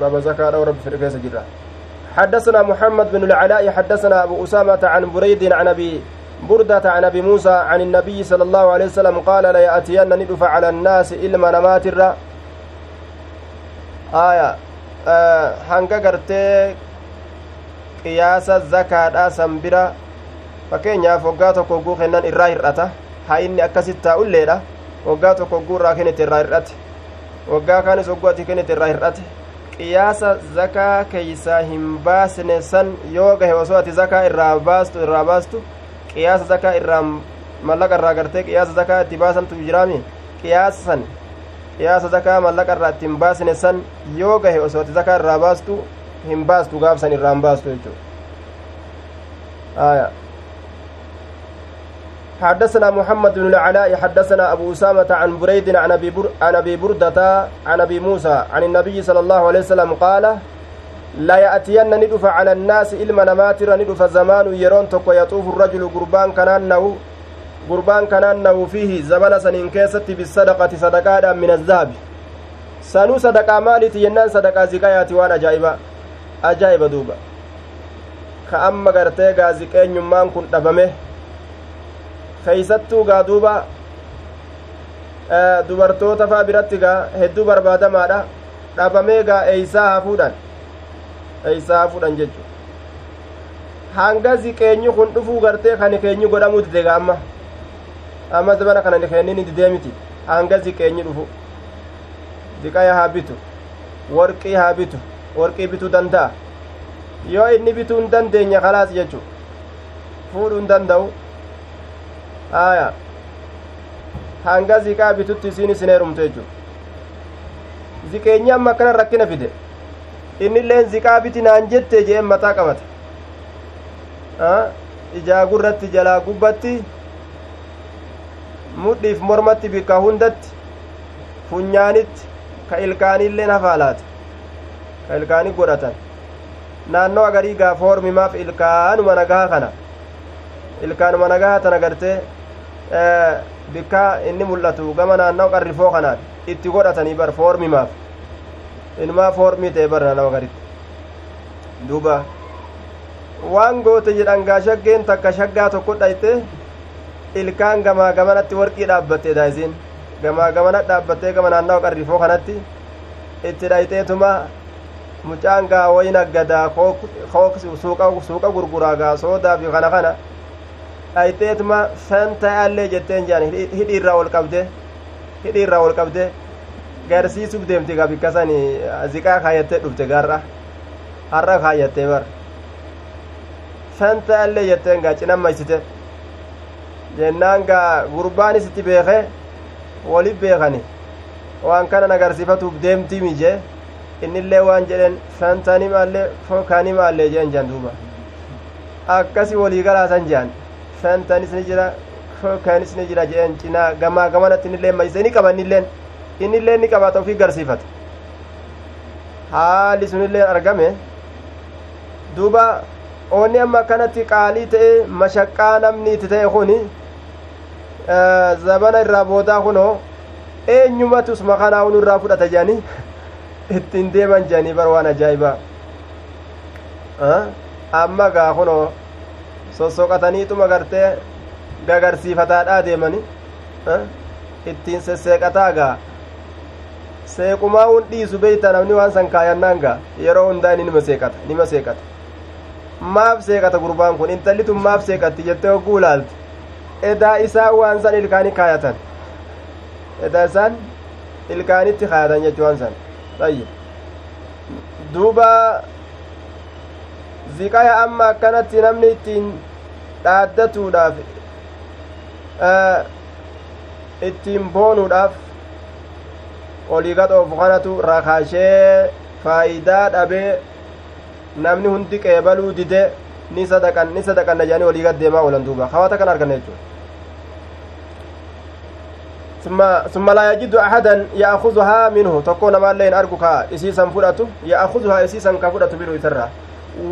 باب زكاة رب في كيس جرا حدثنا محمد بن العلاء حدثنا أبو أسامة عن بريد عن أبي بردة عن أبي موسى عن النبي صلى الله عليه وسلم قال لا يأتين ندف على الناس إلما نمات الرا آية. هنگا قرتي قياس الزكاة سنبرا. waggaa tokko hogguu kennan irraa hir'ata haa inni akkasit taa'ulleedha waggaa tokko hogguu irraa kennite irraa hir'ate waggaa kaanis hogguu ati kennite irraa hir'ate qiyaasa zakaa keeysaa hin baasne san yoo gahe osoo ati zakaa irraa baastu irraa baastu qiyaasa zakaa irraa mallaqa irraa gartee qiyaasa zakaa itti baasantu jiraami qiyaasa san qiyaasa zakaa mallaqa irraa itti hin baasne san yoo gahe osoo ati zakaa irraa baastu hin baastu gaaf irraa hin baastu jechuudha حدثنا محمد بن العلاء حدثنا أبو أسامة عن بريد عن أبي بر... عن أبي بردة عن أبي موسى عن النبي صلى الله عليه وسلم قال لا يأتين ندف على الناس إلما نماتر ندف زمان يرون تكو يطوف الرجل قربان كنانه قربان كنانه فيه زمن سنين كيست بالصدقة صدقاء من الذهب. sanuu sadaqaa maaliiti jennaan sadaqaa ziqayaati waan ajaa'iba ajaa'iba duuba ka amma gartee gaaziqeenyummaan kun dhabame keeysattuu gaa duuba dubartoota faa biratti gaa hedduu barbaadamaadha. Dhabamee gaa eeysaa hafuudhan eeysaa hafuudhan jechu hanga ziqeenyi kun dhufuu gartee kan keenyi godhamuu dide gaa amma? Amma zabana kana nikeenni didee miti. Hanga ziqeenyi dhufu. Ziqaya haa bitu. Worqii haa bitu. Worqii bituu danda'a. Yoo inni bituu hin dandeenye kalaas jechu fuudhuu hin danda'u aya. Hanga ziqaa bitutti isiin isin heerumtu ziqeenyi amma akkana rakkina fide. Innilleen ziqaa biti naan jette jeen mataa qabata ijaa gurratti jalaa gubbatti mudhiif mormatti bikka hundatti funyaanitti ka ilkaaniilleen hafaalaate ka ilkaani godhatan. Naannoo agarii gaa foormimaaf ilkaanuma nagaha kana. Ilkaanuma nagaha tana gartee bikka inni mul'atu gama naannoo qarrifoo kanaan itti godhatanii bar foormimaaf inumaa foormii ta'e bar naannoo agaritti duuba waan goote jedhan gaa shaggeen takka shaggaa tokko dhayte ilkaan gamaa gamanatti warqii dhaabbatte daa'isiin gamaa gamana dhaabbattee gama naannawa qarrifoo kanatti itti dhayxeetuma mucaan gaa wayna gadaa suuqa gurguraa gaa soodaa fi kana kana dhayxeetuma fanta allee jetteen jaan hidhi irraa ol qabde hidhi irraa ol qabde garsiisuuf deemti gaa bikkasan ziqaa kaayyattee dhufte gaarra har'a kaayyattee bar fanta allee jetteen gaa cinammaysite jennaan gaa gurbaanis itti beeke walif beekani waan kanan agarsiifatuuf deemtii mije innillee waan jedhen fantani maallee fokaani maallee jeen jan duuba akkasi walii galaasan jehan fantanis ni jira fokaanis ni jira jeen cinaa gamaa gamanatti innillee mayse ni qaba innilleen innillee ni qabaata ofii garsiifata haali sunilleen argame duuba oonni amma akkanatti qaalii ta'e mashaqqaa namni itti ta'e kuni zabana irraa boodaa kunoo eenyumatus makanaa unu irraa fudhata jedhanii ittiin deeman jedhanii bar waan ajaa'ibaa amma gaa kunoo sossoqataniituma gartee gagarsiifataadhaa deemani ittiin sesseeqataa gaa seequmaa un dhiisu beeyta namni waan san kaayannaan gaa yeroo hundaa inni nima seeqata nima seeqata. Maaf seeqata gurbaan kun intalli tun maaf seeqatti jettee hogguu ilaalti. Edaa isaan waan san ilkaani kaayatan. Edaa isaan ilkaanitti kaayatan jechuu waan san. Tayyib. Duuba ziqaya amma akkanatti namni ittiin dhaaddatuudhaaf ittiin boonuudhaaf olii gadhoofu kanatu rakaashee faayidaa dhabee namni hundi qeebaluu dide ni sadaqan ni sadaqanna jedhanii olii gad deemaa oolan duuba hawaata kan arganne jechuudha ثم لا يجد أحدا يأخذها منه تكون ما لين أرجوك إسيسا فرأته يأخذها إسيسا كفرأته منه يترى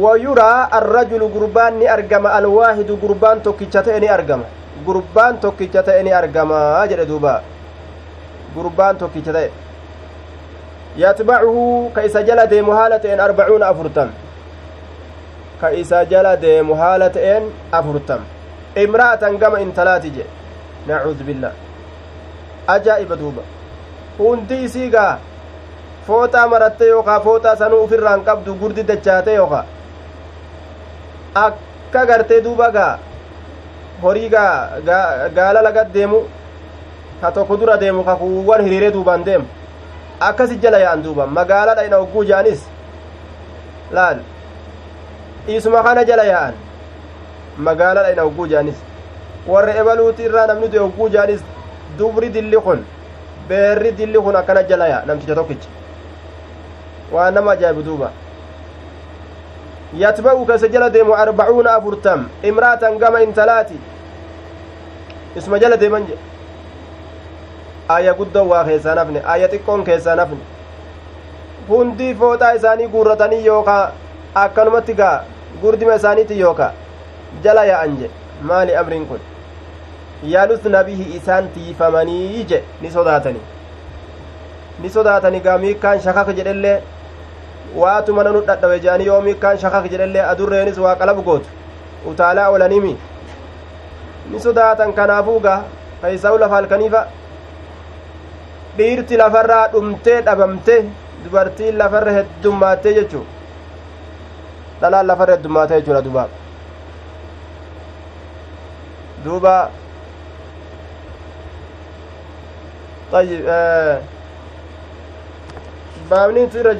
ويرى الرجل قربان ني أرجم الواحد قربان توكيتشته ني أرجم. قربان توكيتشته ني أرجم. أجل دوبا. قربان توكيتشته يتبعه كيس جل ديم هالة أربعون أفرتم. كيس جل ديم هالة أفرتم. امرأة قم انتلاتج نعوذ بالله. ajaa'iba duuba hundi isii gaa fooxaa maratte yookaa fooxaa sanuu ufirraan qabdu gurdi dachaate yookaa akka gartee duuba gaa horii gaala lagat deemu ka tokko dura deemu ka kuuwwan hiriiree duubaan deemu akkasi jala yaa'an duuba magaaladha ina ogguu ja'anis laal dhiisuma kana jala yaa'an magaaladha ina ogguu ja'anis warra ebaluuti irraa namni du'e ogguu ja'anis dubri dilli kun beerri dilli kun akkana jala yaa'a namticha tokkicha waan nama ajaa'ibu duuba yatba'u keessa jala deemu arbacuuna afurtam imraatan gama intalaati isuma jala deeman je aya guddoon waa keessaa nafne aya xiqqoon keessaa nafne hundii fooxaa isaanii guurratanii yookaa akkanumatti gaa gurdima isaaniiti yookaa jala yaa'an je maali amriin kun yaalusna bihi isaan tiifamanii je ni sodaatanii ni sodaatanii gaa miikkaan shakaka jedhellee waatu mana nu dhadhawe jedhanii yoo miikkaan shakak jedhellee adurreenis waa qalabu gootu utaalaa olanimi ni sodaatan kanaafuu gaa kaysa'u lafa halkaniifa dhiirti lafarraa dhumtee dhabamte dubartiin lafarra heddummaatee jechuu dhalaan lafarra heddummaatee jechuudha duba duuba طيب baabniitu irra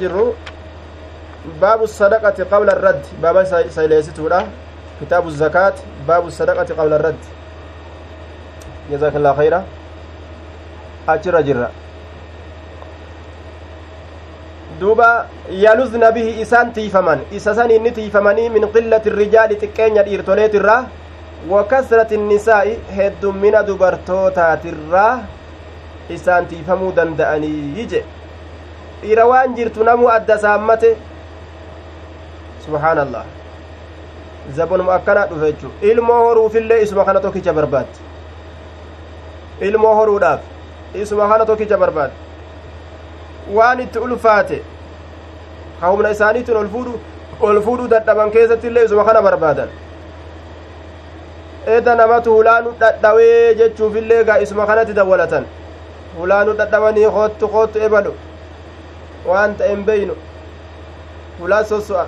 sadaqati qabla irraddi baaba sayleessituudha kitaabu zakaat baabu sadaqati qabla irraddi jazaakallaa khayra achirra jirra duuba yaluzna bihi isaan tiifaman isa san inni tiifamanii min qillati rijaali xiqqeenya dhiirtoleetirraa wa kasrati nisaa'i heddummina dubartootaatirraa isaan tiifamuu danda'anii je dhiira waan jirtu namuu adda saammate subhaanallah zabonuma akkanaa dhufe jechuu ilmoo horuufillee isuma kana tokkicha barbaadde ilmoo horuudhaaf isuma kana tokkicha barbaadde waan itti ulfaate ka humna isaaniitiin ol fuudhu ol fuudhuu dadhaban keessatti illee isuma kana barbaadan eda namatu hulaanu dhadhawee jechuufillee gaa isuma kanatti dawwalatan hulaanu dhadhawanii koottu koottu ebalu waan ta'en beynu hulaa sosso'a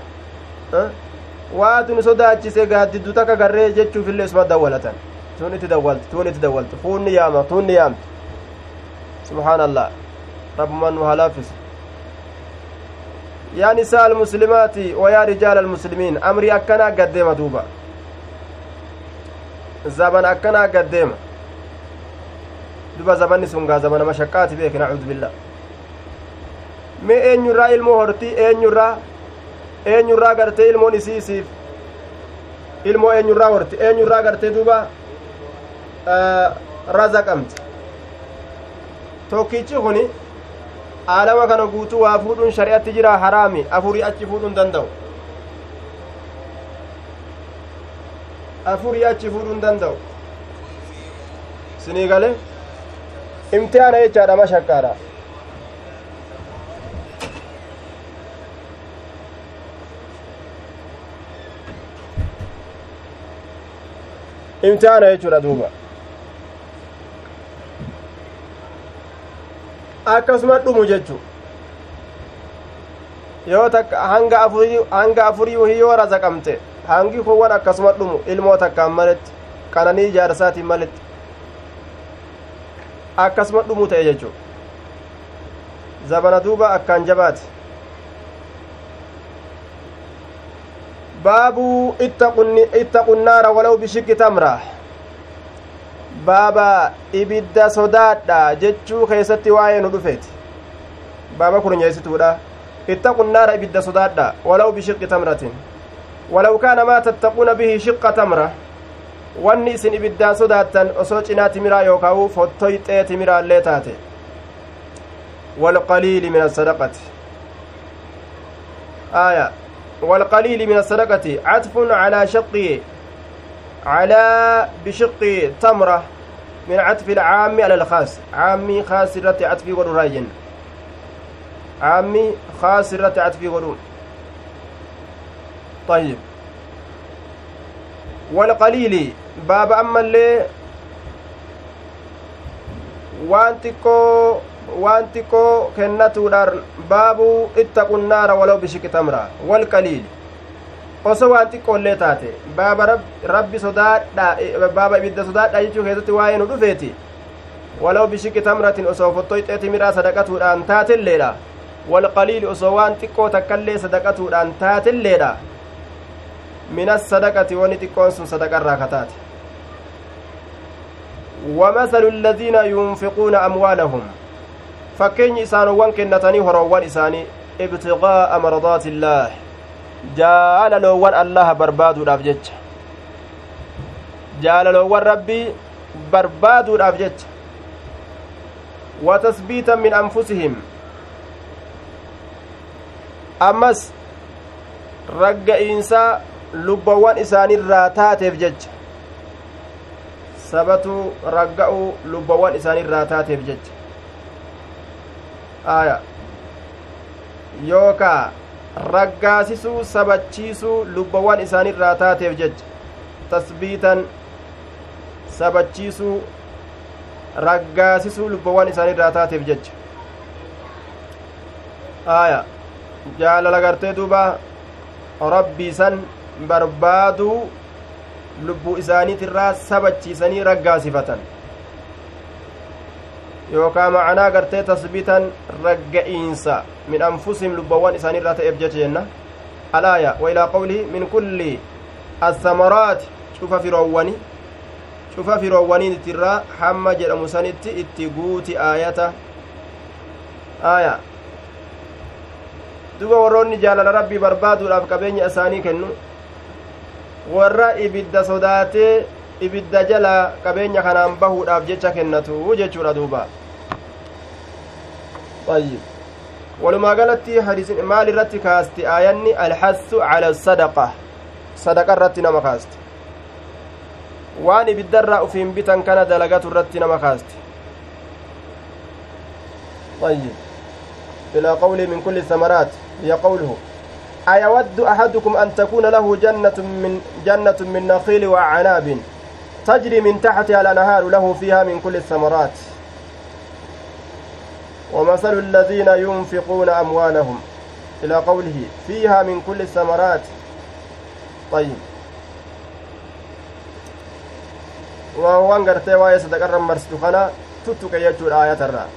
waatu nu sodaachise gaaddiddu takka garree jechuufillee isuma dawwalatan tun itti dawwaltu tun itti dawwaltu fuunni yaama tunni yaamtu subhaanallah rabbuman nu halaafisu yaa nisaa almuslimaati wayaa rijaala almuslimiin amrii akkanaa gaddeema duuba zaban akkanaa gaddeema duba zabanni sun gaa zabana mashaqqaati beeke nacuudu billah mee eenyurraa ilmoo hortii eenyurraa eenyurraa gartee ilmoon isii isiif ilmoo eenyurraa horti eenyurraa gartee duuba razaqamti tokkichi kuni aalama kana guutuu waa fuudhuun shari'atti jira haraami afurii achi fuudhuun danda'u afurii achi fuudhuun danda'u sinii gale imtihaana jechaadha mashakkaadha imtihaana jechuudha duuba akkasuma dhumu jechu yoo takka hanga afurii hanga afurii yoo razaqamte hangi kuwwan akkasuma dhumu ilmoo takkaan maletti qananii jaarsaatiin maletti akkasuma dhumu ta'e jechu zabana duuba akkaan jabaate baabu ittaqu nnaara walaw bishikki tamra baaba ibidda sodaadha jechuu keessatti waa'ee nu dhufeeti baaba kurnyeessituudha ittaqu nnaara ibidda sodaadha walaw bishiqqi tamratin walaw kaana maa tattaquuna bihi shiqqa tamra wanni isin ibiddaan sodaattan osoo cinaa timiraa yookaa'u fottoyxee timiraallee taate والقليل من الصدقة آية والقليل من الصدقة عطف على شق على بشق تمرة من عطف العام على الخاص. عامي خاص رت عطفي ودراجن عامي خاص رت عطفي ودون طيب. والقليل باب أما اللي xiqqoo waan xiqqoo kennatuudhaan baabuu ittaqu naara walaw bishiqi tamra walqaliili osoo waan xiqqoollee taate baaba rabbi sodaadha baaba ibidda sodaadha jechuu keessatti waa'ee nu dhufeeti walaw bishikki tamratin osoo fottoyxee timiraa sadaqatuudhaan taatilleedha walqaliili osoo waan xiqqoo takkallee sadaqatuudhaan taatilleedha minas sadaqati wani xiqqoon sun sadaqarraa kataate ومثل الذين ينفقون أموالهم فكين إسانوان كنتني هروان إساني ابتغاء مرضات الله jaalaloowwan allaha barbaaduudhaaf jecha jaalaloowwan rabbii barbaaduudhaaf jecha watasbiitan min anfusihim ammas ragga'iinsaa lubbawwan isaanirraa taateef jecha sabatu ragga'uu lubbawwan isaanirraa taateef jecha aya yookaa raggaasisuu sabachiisuu lubbawwan isaanirraa taateef jecha tasbiitan sabachiisuu raggaasisuu lubbawwan isaanirraa taateef jecha aya jaalala gartee duuba rabbii san barbaaduu lubbuu isaaniitirraa sabachiisanii raggaasifatan yookaa macanaa gartee tasbitan ragga'iinsa min anfusihim lubbawwan isaaniirraa ta'eef jecha jenna alaaya wa ilaa qawlihi min kulli assamaraati cufa firoowwani cufa firoowwaniitirraa hamma jedhamu sanitti itti guuti aayata aaya duba warroonni jaalala rabbii barbaaduudhaaf qabeenya isaanii kennu warra ibidda sodaatee ibidda jala qabeenya kanaan bahuudhaaf jecha kennatu jechuudha duuba walumaa galatti hadiisin maal irratti kaasti aayanni alhassu cala sadaqa sadaqa irratti nama kaasti waan ibiddarraa ufiin bitan kana dalagatu irratti nama kaasti ayyib ilaa qawlii min kulli samaraat قوله أيود أحدكم أن تكون له جنة من جنة من نخيل وأعناب تجري من تحتها الأنهار له فيها من كل الثمرات. ومثل الذين ينفقون أموالهم إلى قوله فيها من كل الثمرات. طيب. وهو أنقرتي وآية ستقرم مرستخنا تتك يجو الآية الرا.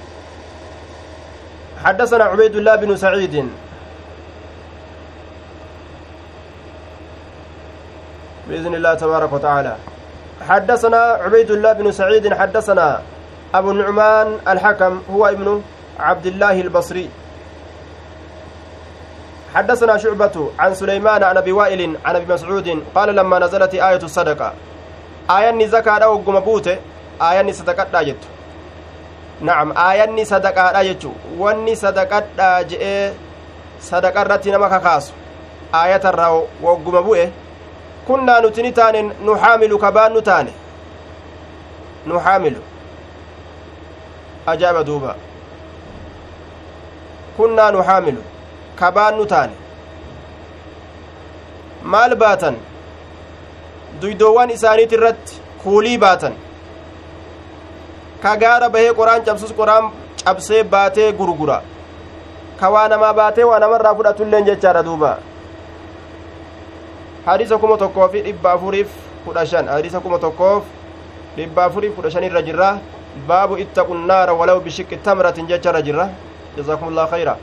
حدثنا عبيد الله بن سعيد. بإذن الله تبارك وتعالى. حدثنا عبيد الله بن سعيد حدثنا أبو النعمان الحكم هو ابن عبد الله البصري. حدثنا شعبة عن سليمان عن أبي وائل عن أبي مسعود قال لما نزلت آية الصدقة. آية زكاة أو قمبوت آية صدقة جت نعم آية صدقة جت واني صدقة جئ صدقة رتنا مكاكاس آية الرو وقمبوه kunnaa nuti ni taane nu xaamilu kabaannu taane nu xaamilu ajaa'iba duuba kunnaa nu xaamilu kabaannu taane maal baatan duydoowwan isaaniit irratti kuulii baatan ka gaara bahee qoraan cabsus qoraan cabsee baatee gurgura ka waa namaa baatee waa namarraa fudhatulleen jechaadha duuba hadiisa kuma tokkoo fi dhibba afuriif kudha shan hadiisa kuma tokkoof dhibba afuriif kudha shan irra jirra baabu ittaqu nnaara walaw bishiqqi tamratin jecharra jirra jazaakumullah khayra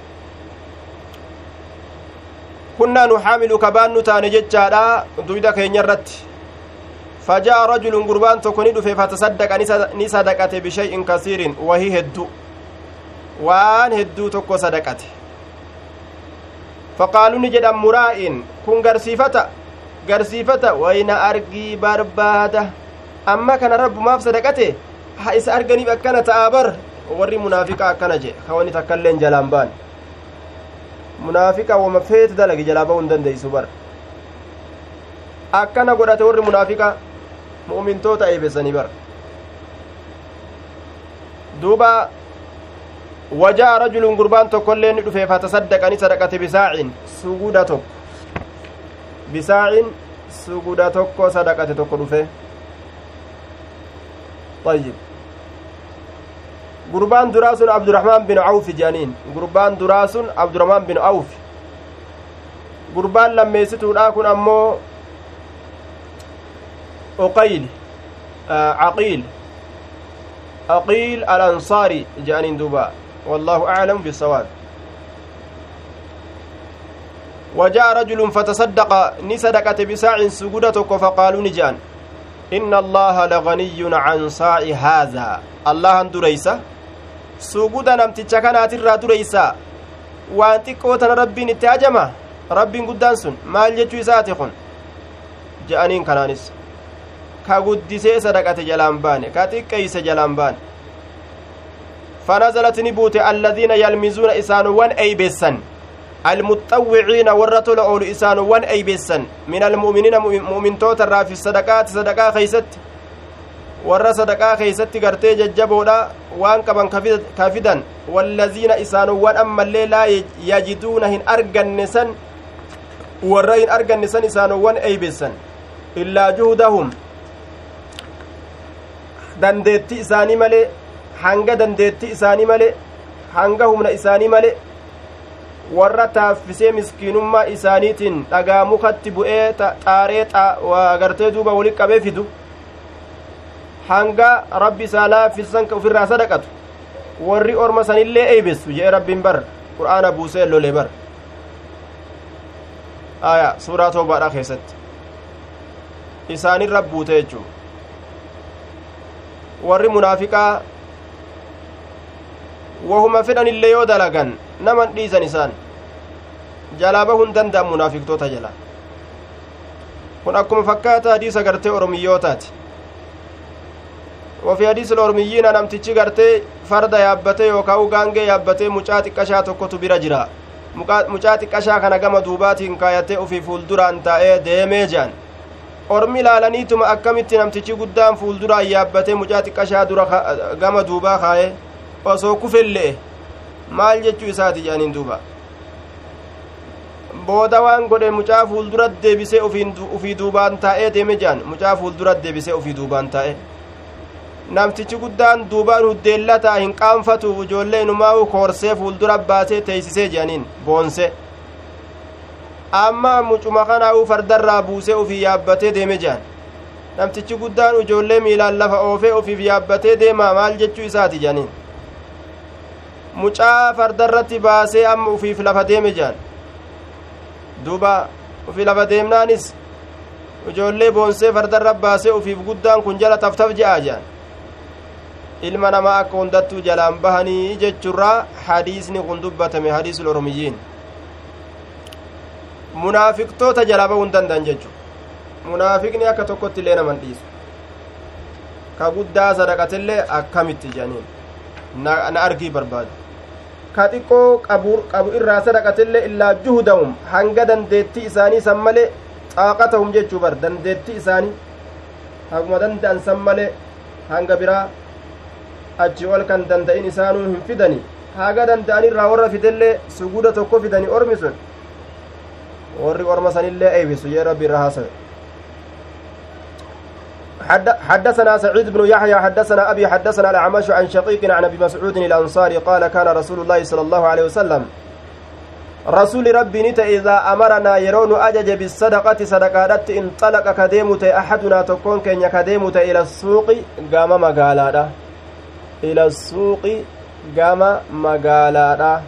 kunnaa nu xaamilu kabaannu taane jechaadha duyda keenya irratti فجاء رجل قربان تكوني دفه فتصدق ني صدقته بشيء كثير وهي هدو وان هدو تكو صدقته فقالوا نجد مرائن كن غرسيفتا garsiifata wayna argii barbaada amma kana rabbumaaf sadaqate ha isa arganiif akkana ta'a bar warri munaafiqa akkana je hawani takkailleen jalaan baan munaafiqa wama feete dalagi jalaa ba'uu hin dandeeysu bar akkana godhate warri munaafiqa mu'mintoota eebesanii bar duuba wajaa rajulun gurbaan tokkoillee ni dhufe fatasaddaqani sadaqate bisaacin suguda tokko bisaacin suguda tokko sadaqate tokko dhufe طيب gurbaan duraa sun abdurahmaan bin awfi jedhaniin gurbaan duraa sun abdurahmaan bin awfi gurbaan lammeessituudha kun ammoo uqayl caqiil aqiil alansaari je'aniin duuba wallaahu aclamu bisawaab وجاء رجل فتصدق نسدقت بساع سجودتك فقالوا نجان إن الله لغني عن ساع هذا الله دريسة سجود نمتك كانت دريسة rabbiin guddaan sun maal jechuu isaati kun je'aniin kanaanis ka guddisee sadaqate jalaan baane ka xiqqeeyse jalaan baane فنزلت نبوت الذين يلمزون إسانوان أي بسن المتطوعين ورطل أول إسانوان أي بسن من المؤمنين مؤمن توتر في الصدقات صدقاء خيست warra sadaqaa keeysatti gartee jajjaboodha waan qaban kafidan wallaziina isaanowwan ammallee laa yajiduuna hin arganne san warra hin arganne san isaanowwan eeybessan illaa juhudahum dandeetti isaanii malee hanga dandeetti isaanii malee hanga humna isaanii malee warra taaffisee miskiinummaa isaaniitiin dhagaa mukatti bu'ee xaaree gartee duuba wali qabee fidu hanga rabbi isaa laaffisan ofirraa sadaqatu warri orma sanillee eeybesu jee rabbiin bar qur'aana buusee lolee bar. Aya suuraa toobaadha keessatti. Isaanirra buute jechuu warri munaafiqaa wahuma fedhan illee yoo dalagan naman dhiisan isaan jalaa bahuu hin danda'an munaafiqtoota jala kun akkuma fakkaata hadiisa gartee oromiyyootaati وفي حديث الأرميين نمتشي غرتي فرد يابته يوكاو غانجي يابته mucaa xiqqashaa tokkotu bira jira mucaa xiqqashaa kana gama duubaatiin kaayatee ofii fuulduraan taa'ee deemee jean ormi ilaalaniituma akkamitti namtichi guddaan fuulduraan yaabbatee mucaa xiqqashaa dura gama duubaa kaaye osoo kufelle'e maal jechuu isaati jedhaniin duuba? Booda waan godhe mucaa fuuldura deebisee ufii duubaan taa'ee deeme jean mucaa fuuldura deebisee ufii duubaan taa'e namtichi guddaan duubaan huddeellataa hin qaanfatuuf ijoollee inumaa koorsee fuuldura baasee teeysisee jedhaniin boonse amma mucuma kanaa'uu fardarraa buusee ufii yaabbatee deeme jedhan namtichi guddaan ijoollee miilaan lafa oofee ufiif yaabbatee deemaa maal jechuu isaati jedhaniin mucaa fardarratti baasee amma ufiif lafa deeme jedhan duuba ufii lafa deemnaanis ijoollee boonsee fardarra baasee ufiif guddaan kun jala taftaf je'aa jedhan ilma namaa akka hundattuu jalaan bahanii jechurraa hadiisni kun dubbatame hadiisul oromiyyiin munaafiqtoota jalaa bahuu hin danda'an jechu munaafiqni akka tokkotti illee naman dhiisu ka guddaa sadaqatillee akkamitti jedhaniin na argii barbaadu ka xiqqoo qabu irraa sadaqatillee illaa juhudahum hanga dandeettii isaanii san malee xaaqatahum jechuu bar dandeettii isaanii haguma danda'an san malee hanga biraa achi ol kan danda'in isaanuu hin fidani haga danda'anirraa warra fidellee suguuda tokko fidani ormi sun warri orma sanillee eeybisu jee rabbi irra haasawe حدثنا سعيد بن يحيى حدثنا أبي حدثنا الأعمش عن شقيق عن أبي مسعود الأنصاري قال كان رسول الله صلى الله عليه وسلم رسول ربي نت إذا أمرنا يرون أجج بالصدقة صدقات انطلق كديمت أحدنا تكون كن يكديمت إلى السوق قام مقالا suuqi gama magaalaadha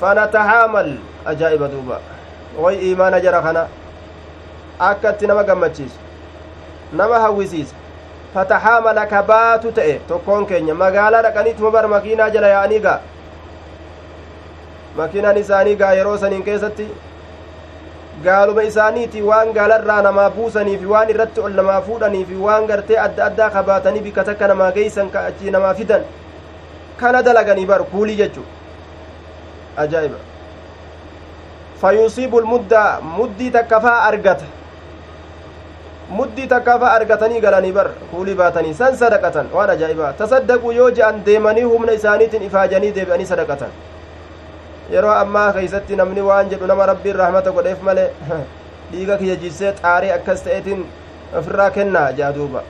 fanatahaamal ajaa'iba duuba way iimaana jara kana akka itti nama hawwisiisa fatahaamala ka baatu ta'e tokkoon keenya magaalaa dhaqaniituma bar makiinaa jala yaa'anii gaa makiinaan isaanii gaa yeroo saniin keessatti gaaluma isaaniiti waan gaalarraa namaa buusaniifi waan irratti ol namaa fuudhaniifi waan gartee adda addaa kabaatanii bikka takka namaa geeysan ka achi namaa fidan kana dalaganii bar kuulii jechu ajaa'iba fayusiibu lmudda muddii takkafaa argata muddii takkafaa argatanii galanii bar kuulii baatanii san sadaqatan waan ajaa'ibaa tasaddaquu yoo je'an deemanii humna isaaniitiin ifaajanii deebi'anii sadaqatan yeroo ammaa keeysatti namni waan jedhu nama rabbiin rahmata godheef malee dhiiga kiyya jiisee xaarii akkas ta'eetiin ofirraa kennaa jaa duuba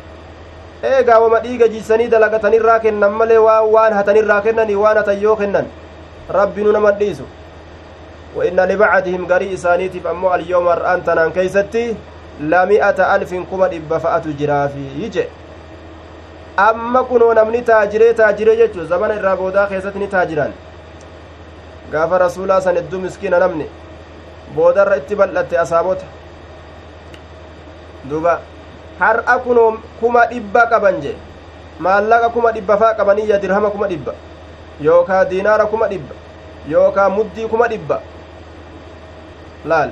eegaa wama dhiiga jiisanii dalagatanirraa kennan malee waan waan hatanirraa kennanii waan hatan yoo kennan rabbinu naman dhiisu وإن لبعدهم قري إسانيتف أمو اليوم الآن تنان كيستي لمئة ألف كما إبا فأتو جرافي يجي amma kunoo namni taajiree taajiree jechuun zamana irraa boodaa keessatti ni taajiran gaafa rasuulaa san hedduu miskiina namni boodarra itti bal'atte asaabota duba har'a kunoo kuma dhibba qaban jee maallaqa kuma dhibba faa qabaniyya dirhama kuma dhibba yookaa diinaara kuma dhibba yookaa muddii kuma dhibba laal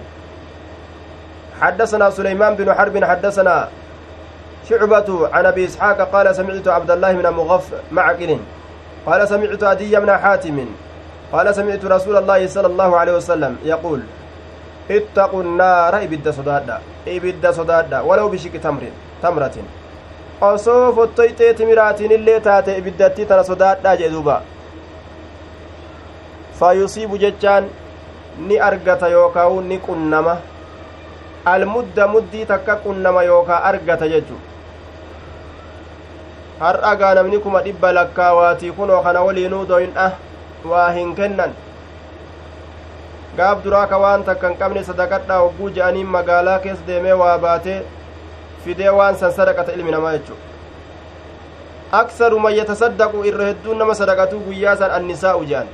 حدثنا سليمان بن حرب حدثنا شعبة عن أبي إسحاق قال سمعت عبد الله بن مغف معقل قال سمعت أدي بن حاتم قال سمعت رسول الله صلى الله عليه وسلم يقول اتقوا النار إبد صدادا إبد صدادا ولو بشك تمر تمرة. osoo fottoyxee timiraatiin illee taate ibiddatti tana sodaadhaa jee duuba fayusiibu ni argata yookaa ni qunnama almudda muddii takka qunnama yookaa argata jechu har'agaa namni kuma dhibba lakkaawaatii kunoo kana waliinuu doyndha waa hin kennan gaaf duraa ka waan takka hin qabne sadaqadhaa hogguu je'aniin magaalaa keessa deemee waa baatee fidee waan san sadaqata ilmi namaa jechu aksaru man yatasaddaqu irra hedduun nama sadaqatuu guyyaa san annisaa'u je'an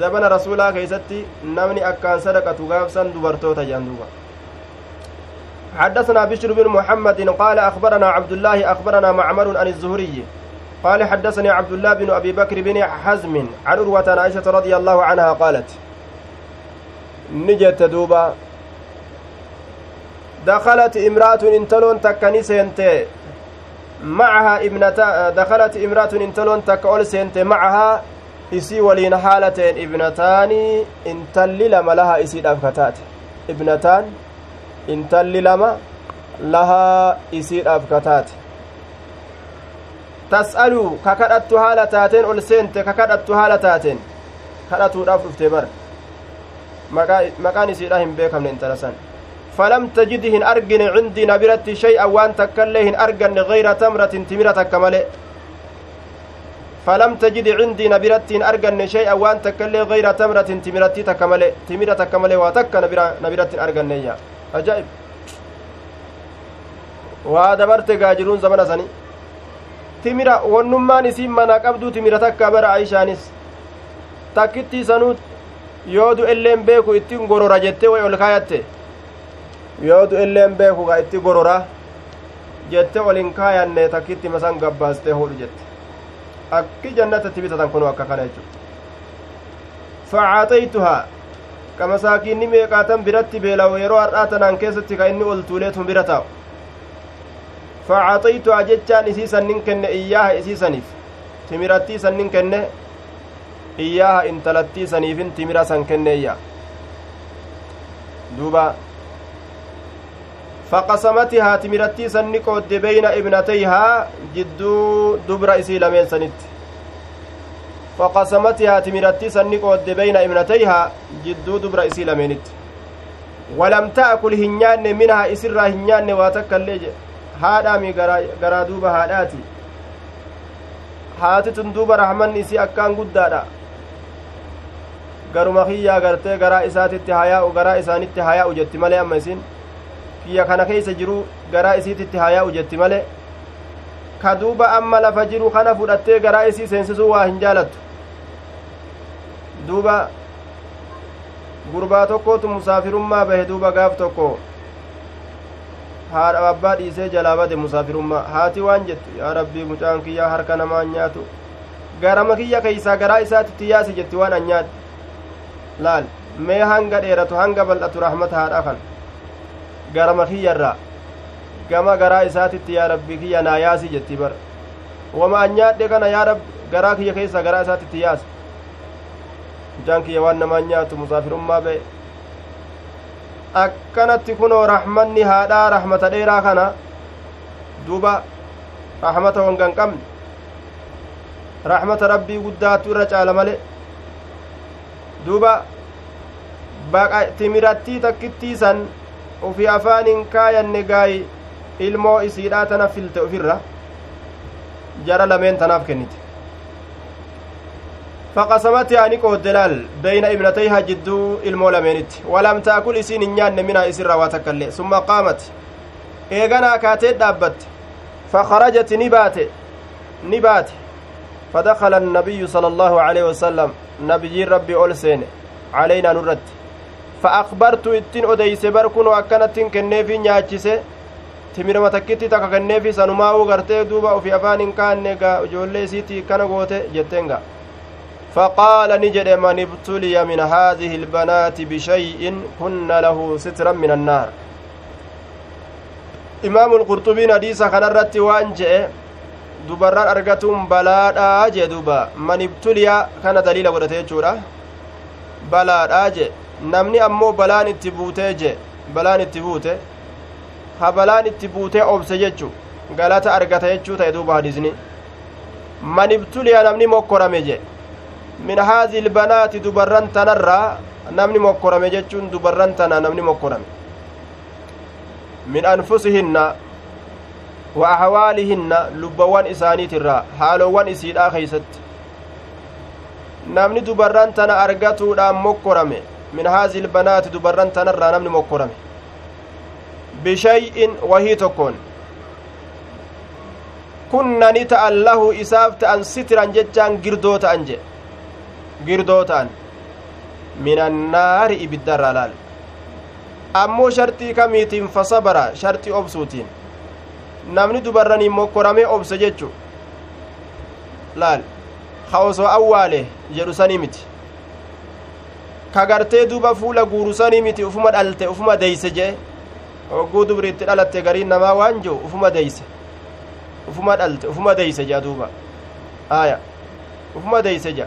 zabana rasuulaa keeysatti namni akkaan sadaqatu gaafsan dubartoota je'an duuba حدثنا بشر بن محمد قال أخبرنا عبد الله أخبرنا معمر عن الزهري. قال حدثني عبد الله بن أبي بكر بن حزم عن عروة عائشة رضي الله عنها قالت نجت دوبا. دخلت امرأة انتلون تكني سنتي معها ابنتا دخلت امرأة انتلون تكأول سنتي معها isii waliin haala ta'een ibnataani intalli lama laha isiidhaaf kataate ibnataan intalli lama lahaa isiidhaaf kataate tas'aluu ka kadhattu haala taateen ol seente ka kadhattu haala taateen kadhatuudhaaf dhufte bar maqaan isiidha hin beekamne intala san falam tajidi hin argine cindii na biratti shay'an waan takkaillee hin arganne gayra tamratin timira takka male فلم تجد عندي نبرت أرجن شيئا وأن تكلي غير تمرة تمرتي تكمل تمرة تكمل وتك نبرت أرجن يا أجائب waa dabarte gaajiruun zamana sani timira wonnummaan isiin manaa qabduu timira takka bara aishaanis takkitti sanuut yoo du'elleen beeku ittiin gorora jettee way ol kaayatte yoo du'elleen beeku gaa itti gorora jette ol hin kaayanne takkitti masan gabbaastee hodhu jette akki jannatatti bitatan kunoo akka kana jechu facaataytuhaa ka masaakiinni meeqaatan biratti beelawo yeroo har'aa tanaan keessatti ka inni ol tuuleetun bira taa'u facaxaytuhaa jechaan isii sannin kenne iyyaaha isii saniif timirattii sannin kenne iyyaaha intalattii saniifin timira san kenneeyya duuba faqasamatihaa timirattii sanni qoodde beyna ibnatayhaa jidduu dubra isii lameen walam ta'kul hin nyaanne minhaa isirraa hin nyaanne waa takka illee jedhe haadhaami garaa duuba haadhaati haati tun duuba rahmanni isii akkaan guddaadha garuma kiyyaa gartee garaa isaatitti hayaa'u garaa isaanitti hayaa'u jetti malee amma isin kiyya kana keeysa jiru garaa isiititti hayaa'u jetti malee ka duuba amma lafa jiru kana fudhattee garaa isii seensisuu waa hin jaalattu duuba gurbaa tokkootu musaafirummaa bahe duuba gaaf tokko haadha abbaa dhiisee jalaa bade musaafirummaa haati waan jettu yaa rabbii mucaan kiyyaa harka namaa nyaatu garama kiyya keeysaa garaa isaatitti yaasi jetti waan an nyaadhe laal mee hanga dheeratu hanga bal'atu rahmata haadha kan garama kiyyarraa gama garaa isaatitti yaa rabbii kiyya naa jetti bar wama an nyaadhe kana yaa rabbi garaa kiyya keeysaa garaa isaatitti yaasi mucaan kiyya waan namaa nyaatu musaafirummaa ba'e akkanatti kunoo rahmanni haadhaa rahmata dheeraa kana duuba rahmata hongan qabne rahmata rabbii guddaatu irra caala male duuba baqa timirattii takkittii san ufi afaanin kaayanne gaayi ilmoo isiidhaa tana filte ufirra jara lameen tanaaf kennite ibnatayha jidduu ilmoo lameenitti walam taakul isiin hin nyaanne minhaa isirraa waa takkaillee summa qaamat eeganaa kaatee dhaabbatte fakarajat ni baate ni baate فدخل النبي صلى الله عليه وسلم نبي ربي أول سين علينا نرد فأخبرت إتين أديس بركن وأكنت كنيفي نياتشيسه timirama takkitti takka kenneefi sanumaa'uu gartee duuba ofii afaan hin kaanne gaa ijoollee isiitii kana فقال نجد من ابتلي من هذه البنات بشيء كن له سترا من النار إمام القرطبي حديث كان الرت وانجئ dubarran argatuun balaadhaa jee duuba man ibtuliyaa kana daliila godhate jechuudha balaadhaa jee namni ammoo balaan itti buutee jee balaan itti buute ha balaan itti buutee obse jechu galata argata jechuu ta'e duuba hadisni man ibtuliyaa namni mokkorame jee min haazi ilbanaati dubarran tanarraa namni mokkorame jechuun dubarran tana namni mokkorame min anfusihinna wa ahwaalihinna lubbawwan isaaniitirraa haalowwan isiidhaa keeysatti namni dubarran tana argatuudhaan mokkorame min haazi ilbanaati dubarran tanarraa namni mokkorame bishay'in wahii tokkoon kunna ni ta'an lahu isaaf ta'an sitiran jechaan girdoo ta'an jedhe girdoo ta'an minannaari ibiddarraa laal ammoo sharxii kamiitiin fasabara sharxii obsuutiin namni dubarraniin mokkoramee obse jechu laal ka osoo awwaale jedhu sanii miti ka gartee duba fuula guuru sanii miti ufuma dhalte ufuma deeyse jee hogguu dubriitti dhalatte gariin namaa waan jiru ufuma deeyse ufuma dhalte ufuma deeyse jea duuba aya ufuma deeyse jea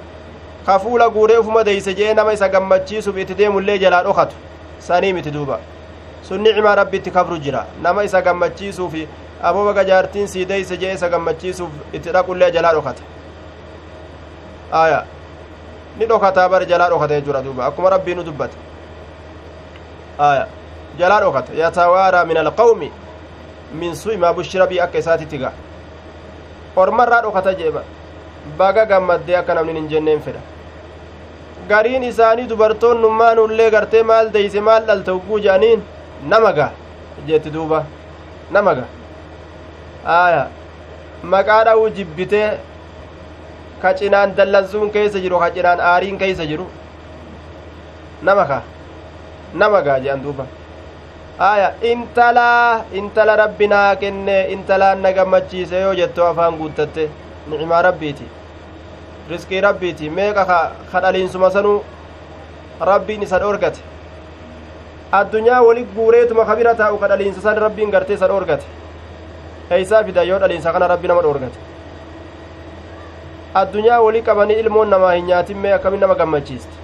ka fuula guuree ufuma deeyse jee nama isa gammachiisuuf itti deemullee jalaa dhokatu sanii miti duuba sun nicmaa rabbitti kabru jira nama isa gammachiisuufi aboo baga jaartiin sii deeyse jee isa gammachiisuuf itti dhaqullee jalaa dhokata aya ni dhokataa bar jalaa dhokata jechuudha duuba akkuma rabbii nu dubbate aya jalaa dhokata yatawaaraa min alqawmi min su'i maa bushira bii akka isaatitti ga ormarraa dhokata jeeba baga gammaddee akka namni hin jenneen fedha gariin isaanii dubartoonnummaanullee gartee maal deyse maal dhalte ugguu je'aniin nama ga jeetti duuba nama ga aya maqaa dha'uu jibbitee ka cinaan dallansuun keeysa jiru ka cinaan aariin keeysa jiru nama ka nama gaa je'an duuba aya intalaa intala rabbi kenne intalaan na gammachiise yoo jettoo afaan guuttatte nicimaa rabbiiti. Riskii rabbiiti. Meeqa ka dhaliinsuma sanuu rabbiin isa dhoorgate? Addunyaa wali guureetuma ka bira taa'u ka dhaliinsa san rabbiin gartee isa dhoorgate? Eeysaa fida yoo dhaliinsa kana rabbi nama dhoorgate? Addunyaa wali qabanii ilmoon namaa hin nyaatin mee akkamin nama gammachiiste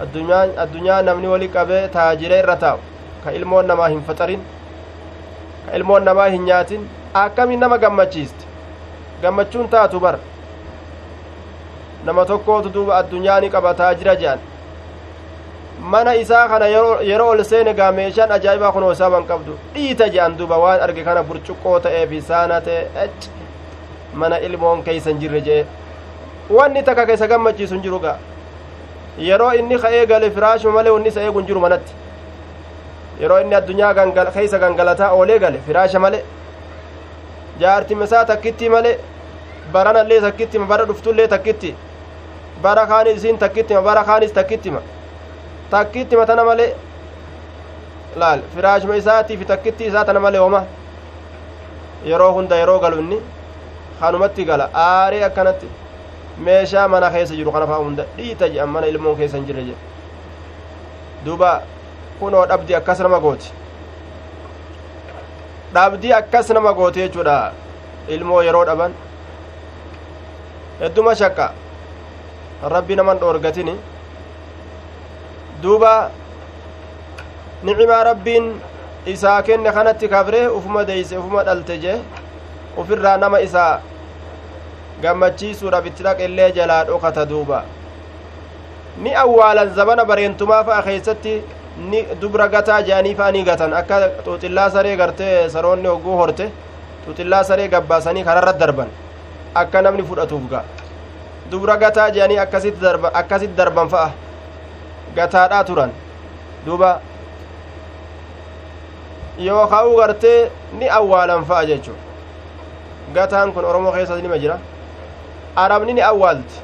addunyaa namni wali qabee taajiree irra taa'u ka ilmoon namaa hin faxarin ka ilmoon namaa hin nyaatin akkamin nama gammachiiste gammachuun taatu bar nama tokkootu duuba addunyaa ni qaba taajira je'an mana isaa kana yeroo ol seene gaa meeshaan ajaa'ibaa kunoo isaaban qabdu dhiita je'an duuba waan arge kana burcuqqoo ta'eefi saana ta'e ec mana ilmoon keeysa hin jirre je'e wanni takka keessa gammachiisu hin jiru gaa yeroo inni ka'ee gale firaashuma malee wanni isa eegu hin jiru manatti yeroo inni addunyaa keeysa gangalataa oolee gale firaasha malee jaartima isaa takkitti malee baranallee takkittima bara dhuftullee takkitti bara kaanis isiin takkittima bara kaanis takkittima takkittima tana malee laal firaashuma isaatiif takkitti isaa tana malee homa yeroo hunda yeroo galu inni kanumatti gala aaree akkanatti meeshaa mana keessa jiru kana faa hunda dhiita jedhan mana ilmoon keessa hin jirre jedhe duuba kunoo dhabdi akkas nama gooti dhabdii akkas nama gooti jechuudha ilmoo yeroo dhaban hedduma shakka rabbi naman dhoorgatini duuba nicimaa rabbiin isaa kenne kanatti kabree ufuma deeyse ufuma dhalte jee ufirraa nama isaa gammachiisuudhaaf itti dhaqellee jalaa dhokata duuba ni awwaalan zabana bareentumaa fa'a keeysatti ni dubra gataa je'anii fa'a ni gatan akka xuuxillaa saree gartee saroonni hogguu horte xuuxillaa saree gabbaasanii kararra darban akka namni fudhatuuf ga dubra gataa jedhanii akkasitti darban fa'a gataadhaa turan duuba yookaan gartee ni awwaalan fa'a jechuudha gataan kun oromoo keessatti nima jira arabni ni awwaalti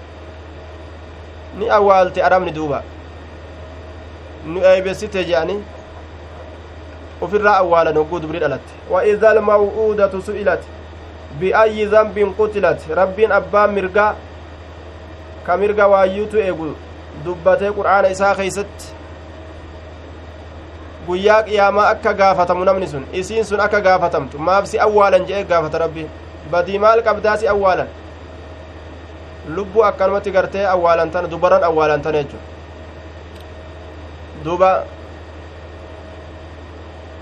ni awwaalte arabni duuba nu eeybessite jedhanii ufirraa awwaalan hogguu dubri dhalatte wa idha almaw'uudatu su'ilat biayyi dambin qutilat rabbiin abbaan mirgaa ka mirga waayyuutu eegu dubbatee qur'aana isaa keeysatti guyyaa qiyaamaa akka gaafatamu namni sun isiin sun akka gaafatamtu maaf si awwaalan je'e gaafata rabbiin badii maal qabdaa si awwaalan lubbuu akkanumatti gartee awwaalantan dubaran awwaalantan jechu duba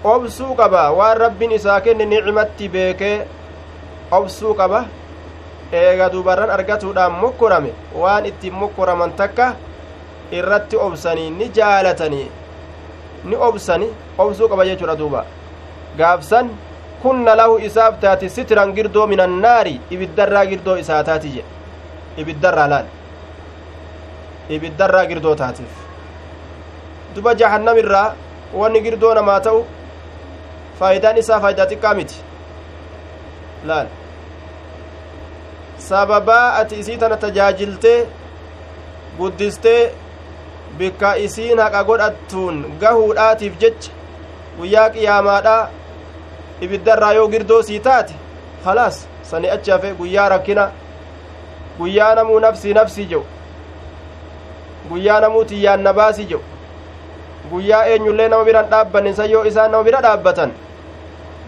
obsuu qaba waan rabbiin isaa kenne nicmatti beekee obsuu qaba eega dubarran argatuudhaan mokkorame waan ittiin mokkoraman takka irratti obsanii ni jaalatanii ni obsani obsuu qaba jechuudha duuba. Gaafsan kunna lahu isaaf taati sitiran girdoo min annaari ibiddarraa girdoo isaa taati jedhe ibiddarraa laal? Ibiddarraa girdoo taatiif duba jahannam irraa wanni girdoo namaa ta'u faayidaan isaa faayidaa xiqqaa miti. Laal. Sababaa ati isii tana tajaajiltee guddistee bikka isiin haqa godhattuun gahuudhaatiif jecha guyyaa qiyaamaadhaa ibiddarraa yoo girdoo sii taate khalaas sani achi hafe guyyaa rakkina guyyaa namuu nafsii nafsii jedhu guyyaa namuu tiyyaan na baasii jedhu guyyaa eenyullee nama biran dhaabbanisa yoo isaan nama bira dhaabbatan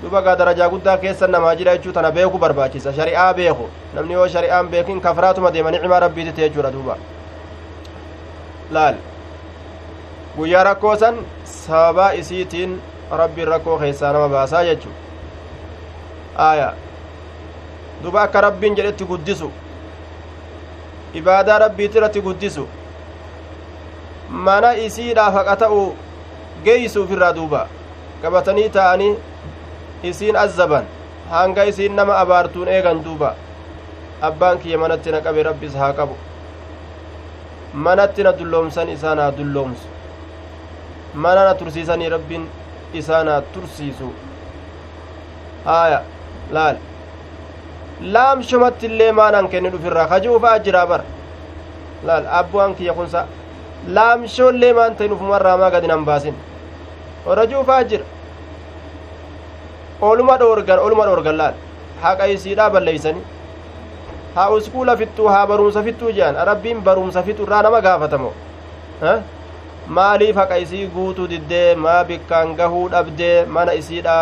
duba gaa darajaa guddaa keessa namaa jira jechuu tana beeku barbaachisa shari'aa beeku namni yoo shari'aan beekin kafraatuma deema nicmaa rabbiitite jechuudha duuba laal guyyaa rakkoo san sababaa isiitiin rabbiin rakkoo keessaa nama baasaa jechu aaya duba akka rabbiin jedhetti guddisu ibaadaa rabbiiti irratti guddisu mana isiidhaaf haqa ta'u geeysuuf irraa duuba. Qabatanii ta'anii isiin azzaban hanga isiin nama abaartuun eegan duuba. Abbaan kiyya manatti na qabe rabbis haa qabu. Manatti na dulloomsan isaa naa dulloomsu. Mana na tursiisanii rabbiin isaa naa tursiisu. Haaya laal. Laamshumatti illee maanan kenni dhufirraa kajuufaa jiraa bara. Laal abbu'aan kiyya kunsa laamshoollee maan ta'in ufumarraa maa gadi nan baasin warra juufaa jira oluma dhoorgan oluma dhoorgan laal haqa isiidhaa balleeysanii haa uskuula fixxuu haa barumsa fixxuu jedhan rabbiin barumsa fixu irraa nama gaafatamo maaliif haqa isii guutuu diddee maa bikkaan gahuu dhabdee mana isiidha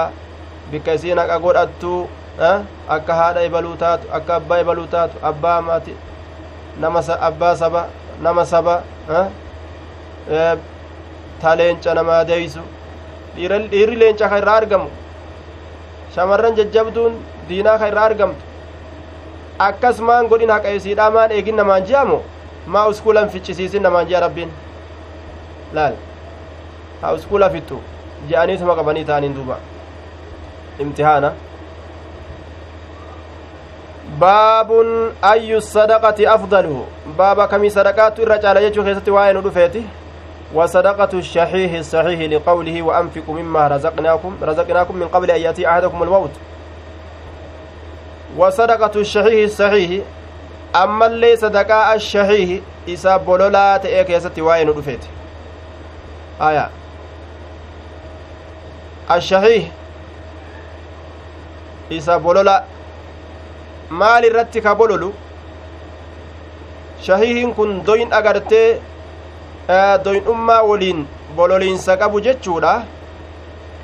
bikka isiin haqa godhattu akka haadha ibaluu taatu akka abbaa ibaluu taatu abbaa maati nama abbaa saba nama saba ta leenca namaa deeysu dhiirri leenca ka irraa argamu shamarran jajjabduun diinaa ka irraa argamtu akkas maan godhin haqa isiidhaa maan eegin namaan ji'amo maa uskuulan ficcisiisin namaan ji'a rabbiin laal haa uskuula fixxu je'aniituma qabanii ta'aniin duuba imtihaana baabun ayyu sadaqati afdalu baaba kamii sadaqaatu irra caala jechuu keessatti waa'ee وصدقة الشحيح الصحيح لقوله وأنفقوا مما رزقناكم رزقناكم من قبل أن يأتي أحدكم الموت. وصدقة الشحيح الصحيح أما اللي صدقاء الشحيح إسا بولولا تأيك يستي وين رفيت آية. الشحيح إسا بولولا maal irratti ka bololu shahiihin kun doyin doyin'ummaa waliin bololiinsa qabu jechuudha.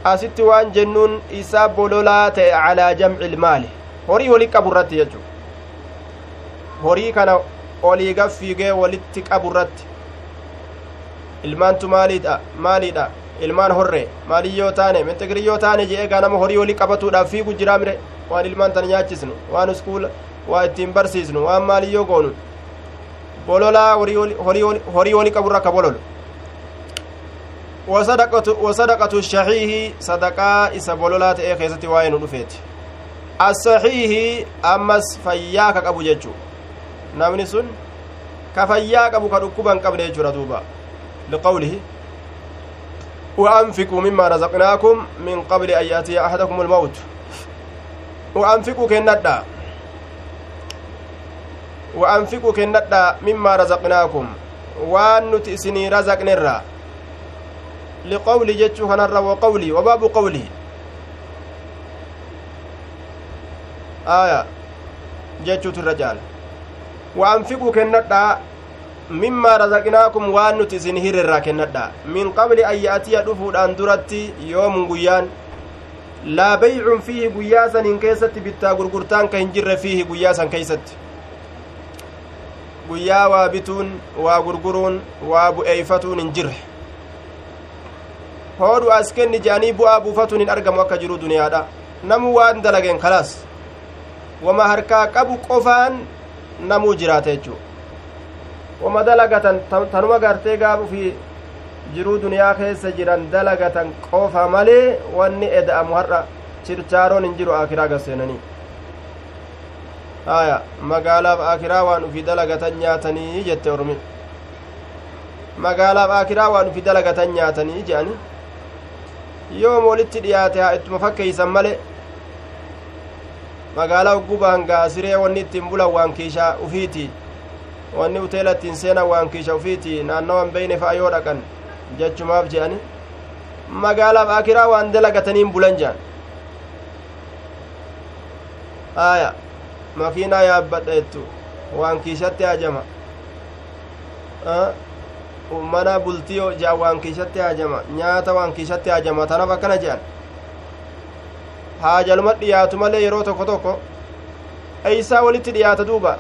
Asitti waan jennuun isaa bololaa ta'e calaa jamci ilmaali horii wali qabu irratti jechu horii kana olii gaffiigee walitti qabu irratti. Ilmaantu maaliidha? Maaliidha? Ilmaan horre maalii yoo taane? Mintigirii yoo taane jee egaa nama horii wali qabatuudhaaf fiigu jiraa mire waan ilmaan tana nyaachisnu waan uskuula waa ittiin barsiisnu waan maalii yoo goonu bololaa horii wali qaburra ka bololu wasadaqatu shahiihi sadaqaa isa bololaa ta'ee keessatti waa'ee nu dhufeeti asaxiihi ammas fayyaa ka qabu jechu namni sun ka fayyaa qabu ka dhukkuba hin qabne jechuudha duuba liqawlihi وأنفقوا مما رزقناكم من قبل أن يأتي أحدكم الموت وأنفقوا كندا وأنفقوا كندا مما رزقناكم وأن نتئسني رزقنرا لقولي جتشو هنرا وقولي وباب قولي آية جتشو الرجال وأنفقوا كندا razaqnaakum waan nuti isin hirrirraa kennadha min qabli an ya'tiya dhufuudhaan duratti yoomun guyyaan laa baycun fiihi guyyaa saniin keessatti bittaa gurgurtaan ka hin jirre fiihi guyyaa waa bituun waa gurguruun waa bu'eeyfatuun hin jirre hoodhu as kenni je'anii bu'aa buufatuun hin argamu akka jiru duniyaadha namuu waan dalageen kalaas wama harkaa qabu qofaan namuu jiraata jechuu wama dalagatan tanuma gartee gaaf ufii jiruu duniyaa keessa jiran dalagatan qofa malee wanni eda'amu har'a chirchaaroon hin jiru akiraa gasseenanii haya magaalaaf akiraa waan ufii dalagatan nyaatanii jette ormi magaalaaf akiraa waan ufii dalagatan nyaatanii je'ani yoom walitti dhiyaate haa ittuma fakkeeysan male magaalaa uggubaan gaasiree wanni ittiin bulan waan kiishaa ufiiti wanni uteela ittiin seenan waan kiisha ufiiti naannawan beyne fa'a yoo dhaqan jechumaaf je'ani magaalaaf akiraa waan dalagataniin bulan jean aya makiinaa yaabbadha jettu waan kiishatti hajama mana bultiyo jean waan kiishatti hajama nyaata waan kiishatti hajama tanaf akkana jean haajaluma dhiyaatu malee yeroo tokko tokko eeysaa walitti dhiyaata duuba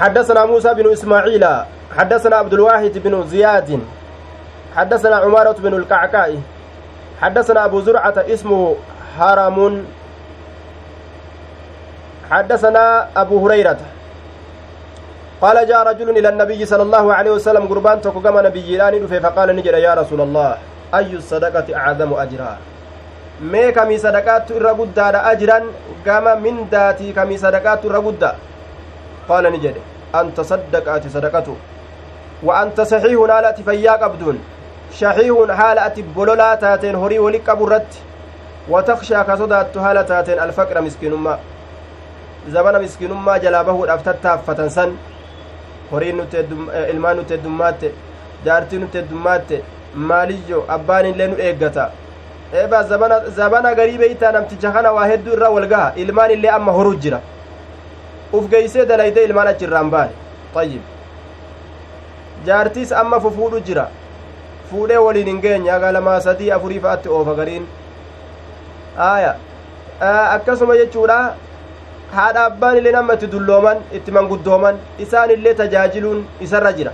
حدثنا موسى بن إسماعيل حدثنا عبد الواحد بن زياد حدثنا عمارة بن القعقاء حدثنا أبو زرعة اسمه هرم حدثنا أبو هريرة قال جاء رجل إلى النبي صلى الله عليه وسلم قربان تقوم نبي لاني فقال نجد يا رسول الله أي الصدقة أعظم أجرا mee kamii sadaqaattu irra guddaadha ajiran gama mindaatii kamii sadaqaattu irra guddaa qaala ni jedhe an tasaddaqa ati sadaqatu wa anta saxiihun haala fayyaa qabduun shaxiihun haala ati bololaa taateen horii wali qabu irratti watakshaa ka sodaattu haala taateen alfaqra miskiinummaa zabana miskiinummaa jalaa bahuudhaaf tattaaffatan san horiin nutti ilmaan nutti heddummaatte jaartii nutti heddummaatte maaliyyo abbaan illee nu eeggata zabana zabana garii beeytaa namticha kana waa hedduu irraa wal gaha ilmaan illee amma horuu jira uf geeysee dalayde ilmaan achirraan baane ayyib jaartiis amma fufuudhu jira fuudhee waliin hin geenye aga lamaa sadii afurii fa'atti oofa gariin aaya akkasuma jechuudha haadha abbaan illee nama itti dullooman itti manguddooman isaan illee tajaajiluun isarra jira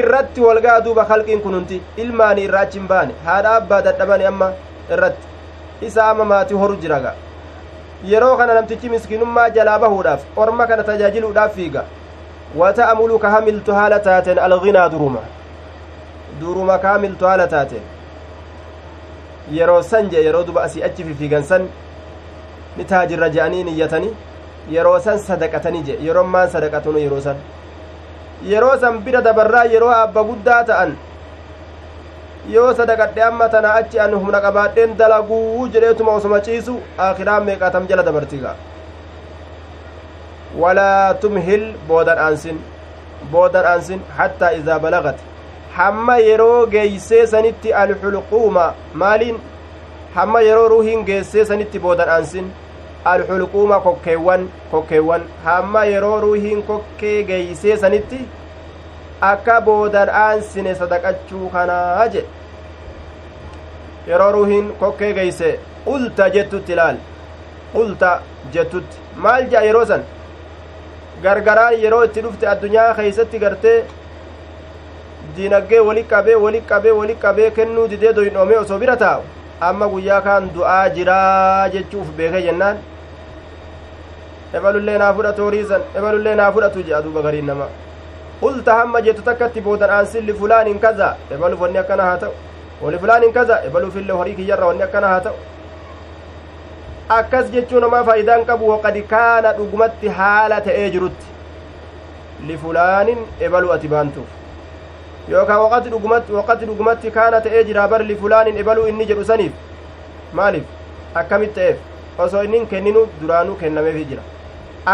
irratti walgaa duuba kalqiin kun hundi ilmaanii irraa achi hin baane haadha abbaa dadhabani amma irratti isa amma maatii horu jira gaa yeroo kana namtichi miskiinummaa jalaa bahuudhaaf orma kana tajaajiluudhaaf fiiga wata'amulu ka hamiltu haala taateen alginaa duruma duruma ka hamiltu haala taateen yeroo san je yeroo duba asii achi fifiigan san ni taajirra je'anii niyyatanii yeroo san sadaqatanii je yeroon maan sadaqatunu yeroo san yeroo san bira dabarraa yeroo abba guddaa ta'an yoo sadaqadhe amma tana achi an humna qabaadheen dalaguu jedheetuma osoma ciisu akiraan meeqaatam jala dabartiga walaa tumhil boodan aansin boodan aansin hattaa idaa balagat hamma yeroo geeysee sanitti alxulquuma maaliin hamma yeroo ruuhiin geessee sanitti boodan aansin alxulquuma kokkeewwan kokkeewwan hamma yeroo ruuhiin kokkee geeysee sanitti akka boodan aansine sadaqachuu kanaa jedhe yeroo ruuhiin kokkee geeyse qulta jettutti ilaal qulta jettutti maal je'a yeroo san gargaraan yeroo itti dhufte addunyaa keeysatti gartee diinaggee wali qabee wali qabee wali qabee kennuu didee doyinhoomee osoo bira taa'u amma guyyaa kaan du'aa jiraa jechuuf beekee jennaan ebalullee naa fudhatu horiisan ebalullee naa fudhatu jedha duuba gariin nama qulta hamma jettu takkatti boodan aansilli fulaanin kaza ebaluuf wanni akkana haa ta'u wali fulaanin kaza ebaluufillee horii kiyyarra wanni akkana haa ta'u akkas jechuu namaa faayidaan qabu waqad kaana dhugumatti haala ta'ee jirutti lifulaanin ebaluu ati baantuuf yookaan waqati dhugumatti waqati dhugumatti kaana ta'ee jira bar lifulaanin ebaluu inni jedhu saniif maaliif? Akkamitti ta'eef osoo inni kenninu duraanuu kennameefi jira.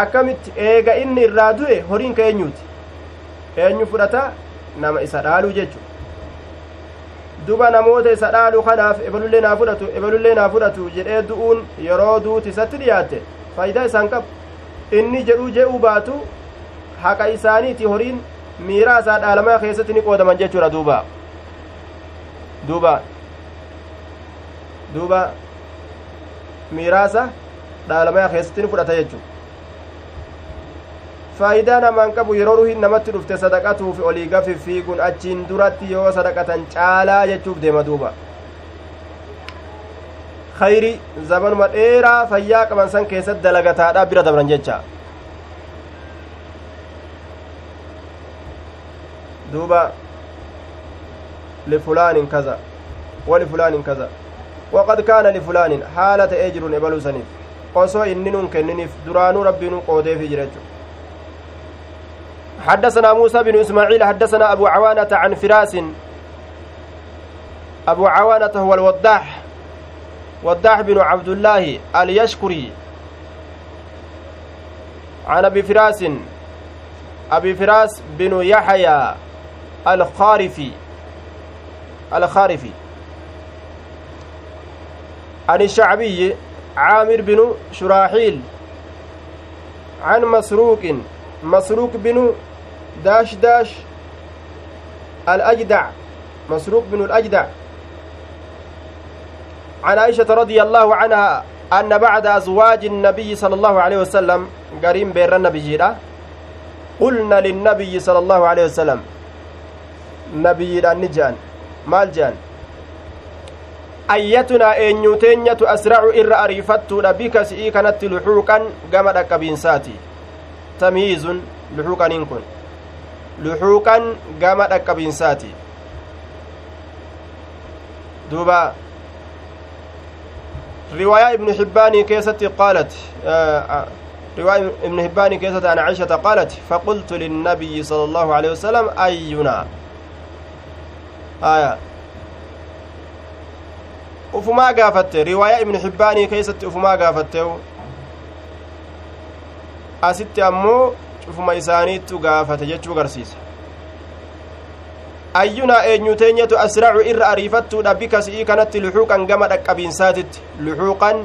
Akkamitti? Eega inni irraa du'e horiin ka eenyuuti eenyu fudhata nama isa dhaaluu jechu duba namoota isa dhaalu kanaaf ebalullee naa fudhatu ebalullee naa fudhatu jedhee du'uun yeroo duuti isatti dhiyaatte faayidaa isaan qabu. Inni jedhuu je'uu baatu haqa isaaniiti horiin miiraa isaa dhaalamaa keessatti ni qoodaman jechuudha duuba duuba duuba miiraasa dhaalamaa keessatti ni fudhata jechuudha faayidaa namaan qabu yeroo ruhiin namatti dhufte sadaqatuuf olii gafi fiiguun achiin duratti yoo sadaqatan caalaa jechuuf deema duuba khayri zamanuma dheeraa fayyaa qaban san keessatti dalagataadha bira dabran jecha kaza walifulaanin kaza waqad kaana lifulaanin haala ta'ee jiruun ebaluu saniif osoo inni nun kenniniif duraanuu rabbiinuu qoodeefi jira jechuudha حدثنا موسى بن إسماعيل حدثنا أبو عوانة عن فراس أبو عوانة هو الوضاح وضاح بن عبد الله اليشكري عن أبي فراس أبي فراس بن يحيى الخارفي. الخارفي. عن الشعبي عامر بن شراحيل. عن مسروق مسروق بن داش داش الأجدع. مسروق بن الأجدع. عن عائشة رضي الله عنها أن بعد أزواج النبي صلى الله عليه وسلم قريم بير النبي قلنا للنبي صلى الله عليه وسلم نبي النجان مال جان ayyatunaa eenyuteenyatu asracu irra ariifattuudha bika si'ii kanatti luxuuqan gama dhaqqabiinsaati tamyiizun luxuuqaniin kun luxuuqan gama dhaqqabiinsaati duuba riwaayaa ibnu xibbaanii keessatti qaalat رواية ابن هبان كيسة عن عائشة قالت فقلت للنبي صلى الله عليه وسلم أينا آية ufumaa gaafatte riwaayaa ibnu xibbaanii keeysatti ufumaa gaafatte asitti ammoo cufuma isaaniittu gaafate jechuu garsiisa ayyunaa eenyuteenyatu asracu irra ariifattuudha bika si'ii kanatti luxuuqan gama dhaqqabiinsaatitti luxuuqan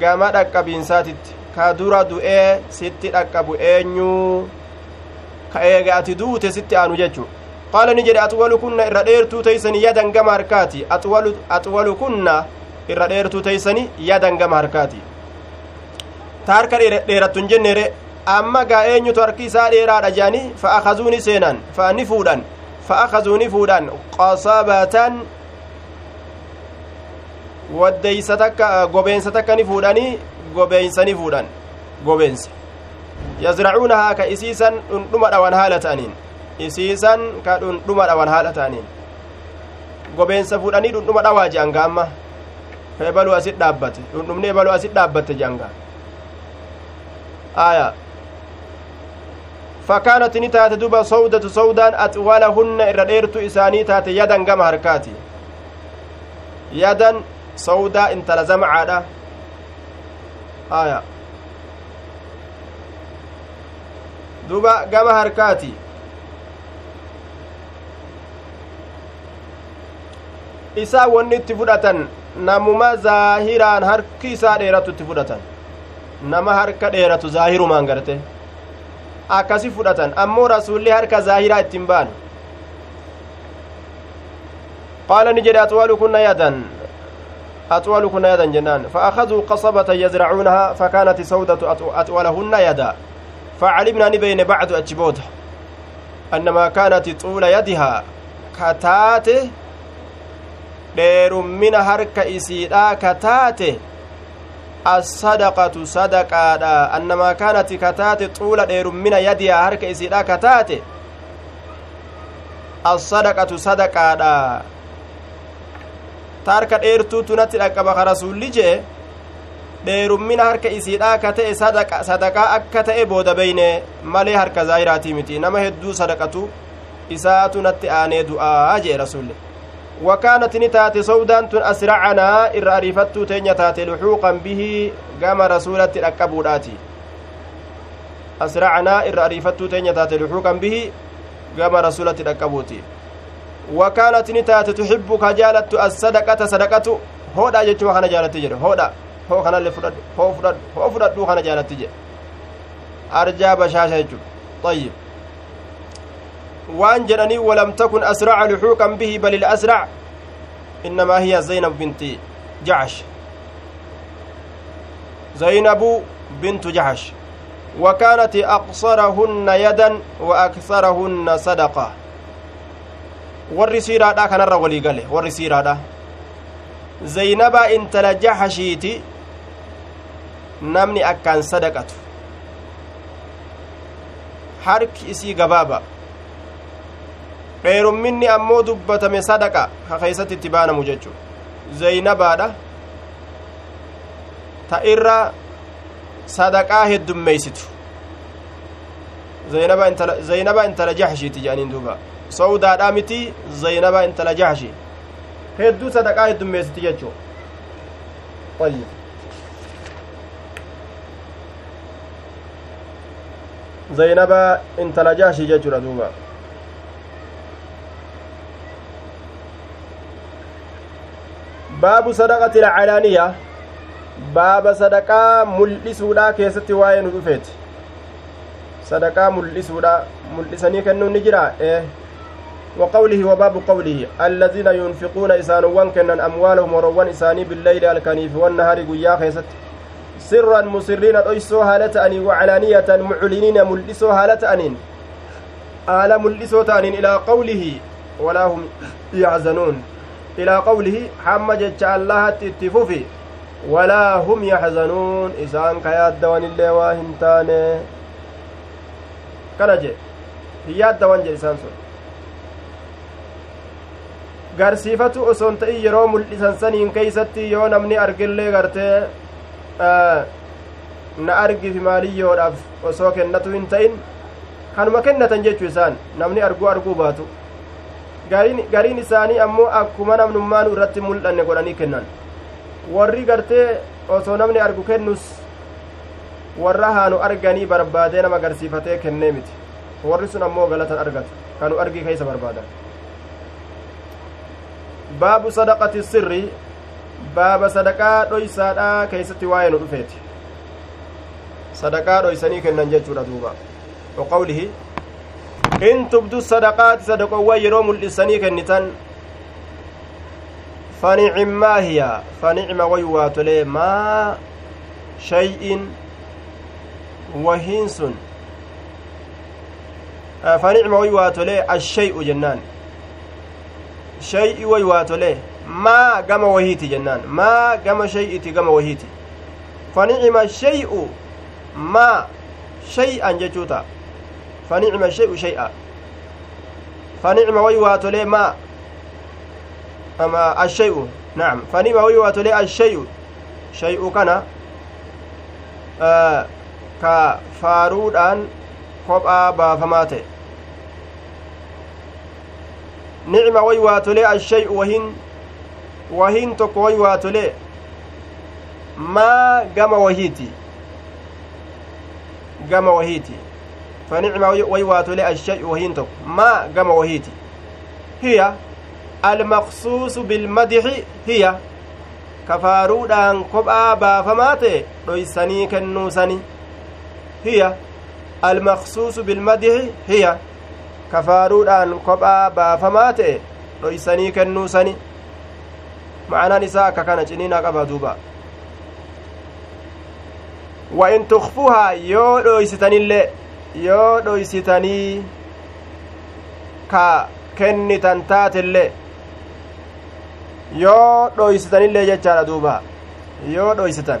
gama dhaqqabiinsaatitti ka dura du'ee sitti dhaqqabu eenyuu ka eega ati duute sitti aanu jechuu dheertuu teeysani yadan gama harkaati ta harka dheerattu hin jenneere amma gaa eenyutu harki isaa dheeraadha jedhanii fa akazuuni seenan fa ni fuudhan fa akazuuni fuudhan qasabatan waddeysa takka gobeensa takka ni fuudhanii gobeeysa ni fuudhan gobeensa yazracuunahaa ka isiisan dhundhuma dhawan haala ta'aniin isiisan ka dhundhuma dhawan haala ta'aniin gobeensa fuudhanii dhundhuma dhawaa je'an gaamma ebaluu asit dhaabbate dhundhumni ebaluu asit dhaabbatte je'an gaa aya فكانت نتات دوبا سودة سودان أطولهن إرديرت إساني تات يدا قم هركاتي يدا سودا انت لزم عادة آية دوبا قم هركاتي isaa wanni itti fudhatan namuma zaahiraan harki isaa dheeratu itti fudhatan nama harka dheeratu zaahirumaan garte akkasi fudhatan ammoo rasulli harka zaahiraa ittiin baan qaala ni jedhe axwalu kunna yadan أطول كنا يدا جنان فأخذوا قصبة يزرعونها فكانت سودة أطولهن يدا فعلمنا نبين بعد أجبوته أنما كانت طول يدها كتاته dheerummina harka isiidha kataate assadaqatu sadaqaadha annamaa kaanati kataate xuula dheerummina yadiyaa harka isiidha kataate assadaqatu sadaqaadha ta harka dheertuutu natti dhaqqaba ka jee dheerummina harka isiidhaa ka ta'e sadaqaa akka ta'e booda beyne malee harka zaahiraatii miti nama hedduu sadaqatu isaatu aanee du'aa jee rasulle وكانت نتات سودان تن أسرعنا إر أريفتو تين تات لحوقا به قام رسولة الأكبوداتي أسرعنا إر أريفتو تين تات لحوقا به قام رسولة الأكبوتي وكانت نتات تحب كجالت الصدقة صدقة. هودا جتشو خنا جالت جر هودا. هو خنا اللي فرد هو فرد هو فرد خنا جالت جر أرجى بشاشة طيب. Waan jedhanii walam takun asraca luxuuqan bihi bal ilasrac innamaa hiya zaynab binti jacash zaynabu bintu jacash وكانت أقصرهن يدا وأكثرهن صدقة warri siiraadha kanarra walii gale warri siiraadha zaynaba intala jaxashiiti namni akkaan sadaqatu harki isii gabaaba dheerumminni ammoo dubbatame sadaqa ka keeysatti itti baanamu jechu zeynabaadha ta irra sadaqaa heddummeeysitu zeynaba intala jaxshiiti jedhaniin duuba sowdaadha miti zeynaba intala jaxshi hedduu sadaqaa heddummeessiti jechuu طيب زينب انت لجاشي ججر دوبا baabu sadaqati alcalaaniya baaba sadaqaa mul'isuudha keessatti waa'ee nu dhufeeti sadaqaa mul'isuudha mul'isanii kennuun ni jira ee وقوله وباب قوله الذين ينفقون إسان وانكنا أموالهم وروان إساني بالليل الكنيف والنهار قيا خيست سرا مسرين أيسو هالة أني وعلانية معلنين ملئسو هالة أنين. آل ملئسو تانين إلى قوله ولا هم يحزنون. Hamma jecha allahatti itti fufi walaa hum yaxzanuun isaan ka yaaddawanillee waa hin taane kana je hin yaaddawan jedhe isaan sun garsiifatu osoon ta'in yeroo mul'isan saniin keeysatti yoo namni argillee gartee na argifi maaliyyoodhaaf osoo kennatu hin ta'in kanuma kennatan jechu isaan namni arguu arguu baatu gariin isaanii ammoo akkuma namnummaanu irratti mul'anne godhanii kennan warri gartee osoo namni argu kennus warra haanu arganii barbaadee nama agarsiifatee kennee miti warri sun ammoo galatan argatu kanu argii keeysa barbaadan baabu sadaqati sirri baaba sadaqaa dhoysaadhaa keeysatti waa'ee nu dhufeeti sadaqaa dhoysanii kennan jechuudha duuba وقوله in tubdu sadaqaati sadaqoowwan yeroo mul'isanii kennitan fanicimmaa hiya fanicima way waa tolee maa shay'in wahiin sun fanicima way waa tolee ashay'u jennaan shay'i way waa tolee maa gama wahiiti jennaan maa gama shay'iti gama wahiiti fanicima shay'u maa shay'an jechuu ta'a فنعم الشيء شيئا فنعم ويواتولي ما أما الشيء نعم فنعم ويواتولي الشيء شيء كان آه baafamaa ta'e nicma way waa tolee ashay'u wahin wahin tokko way waa tolee maa gama wahiiti gama wahiiti فنعم ويوات الشيء وهينتك ما قام وهيتي هي المخصوص بالمدح. هي كفارودان كبآ بافمات رويساني كنوساني. هي المخصوص بالمدح. هي كفارودان كبآ بافمات رويساني كنوساني. معنى نساء كان جنينا قبا دوبا. وإن تخفوها يو رويستاني اللي dhoysitanii ka kennitan taatillee yoo dhoysitanillee jechaadha duuba yoo dhoysitan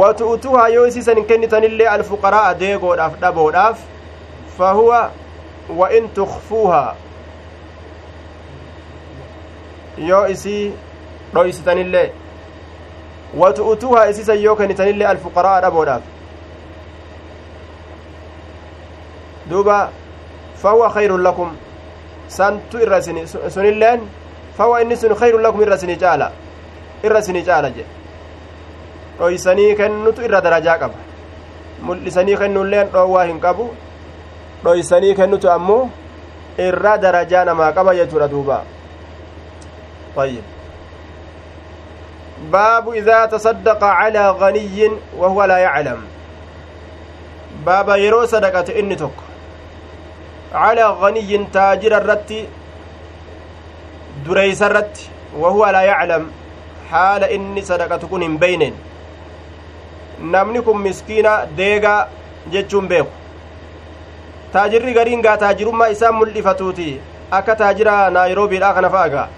watu'utuhaa yoo isiisan hin kennitanillee alfuqaraa'a deegoodhaaf dhaboodhaaf fahuwa wa in tukfuuhaa yoo isii dhoysitanillee watu'utuuhaa isiisan yoo kennitanillee alfuqaraa dhaboodhaaf duuba fahuwa khayrun lakum santu irra isini sunilleen fahuwa inni sun khayrun lakum irra isinii caala irra isinii caala jedhe dhoysanii kennutu irra darajaa qaba mul'isanii kennuilleen dhoowwaa hin qabu dhoysanii kennutu ammoo irra darajaa namaa qaba jechuudha duuba طيب باب إذا تصدق على غني وهو لا يعلم باب يرو صدقة إني تك calaa ganiyyin taajira irratti dureysa irratti wahuwa laa yaclam haala inni sadaqatu kun hin beyneen namni kun miskiina deegaa jechuun beeku taajirri gariin gaa taajirummaa isaa mul'ifatuuti akka taajira naayiroobiidha kana fa'a gaa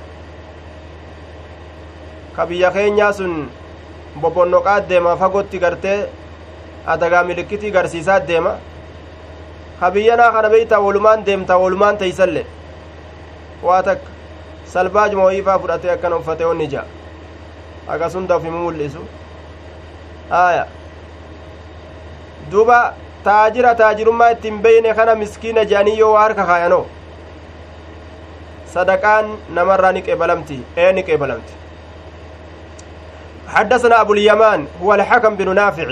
ka biyya keenyaa sun bobonnoqaa deema fagotti gartee adagaa milikitii garsiisaa deema ka biyyanaa kana beeytaa walumaan deemta walumaan teeysalle waa takka salbaajuma wayiifaa fudhatee akkana uffate onni ija akkasunda uf himu mul'isu aya duba taajira taajirummaa ittiin beyne kana miskiina je'anii yoo waa harka kaayanoo sadaqaan namarraa ni qeebalamti ee ni qeebalamti حدثنا أبو اليمان هو الحكم بن نافع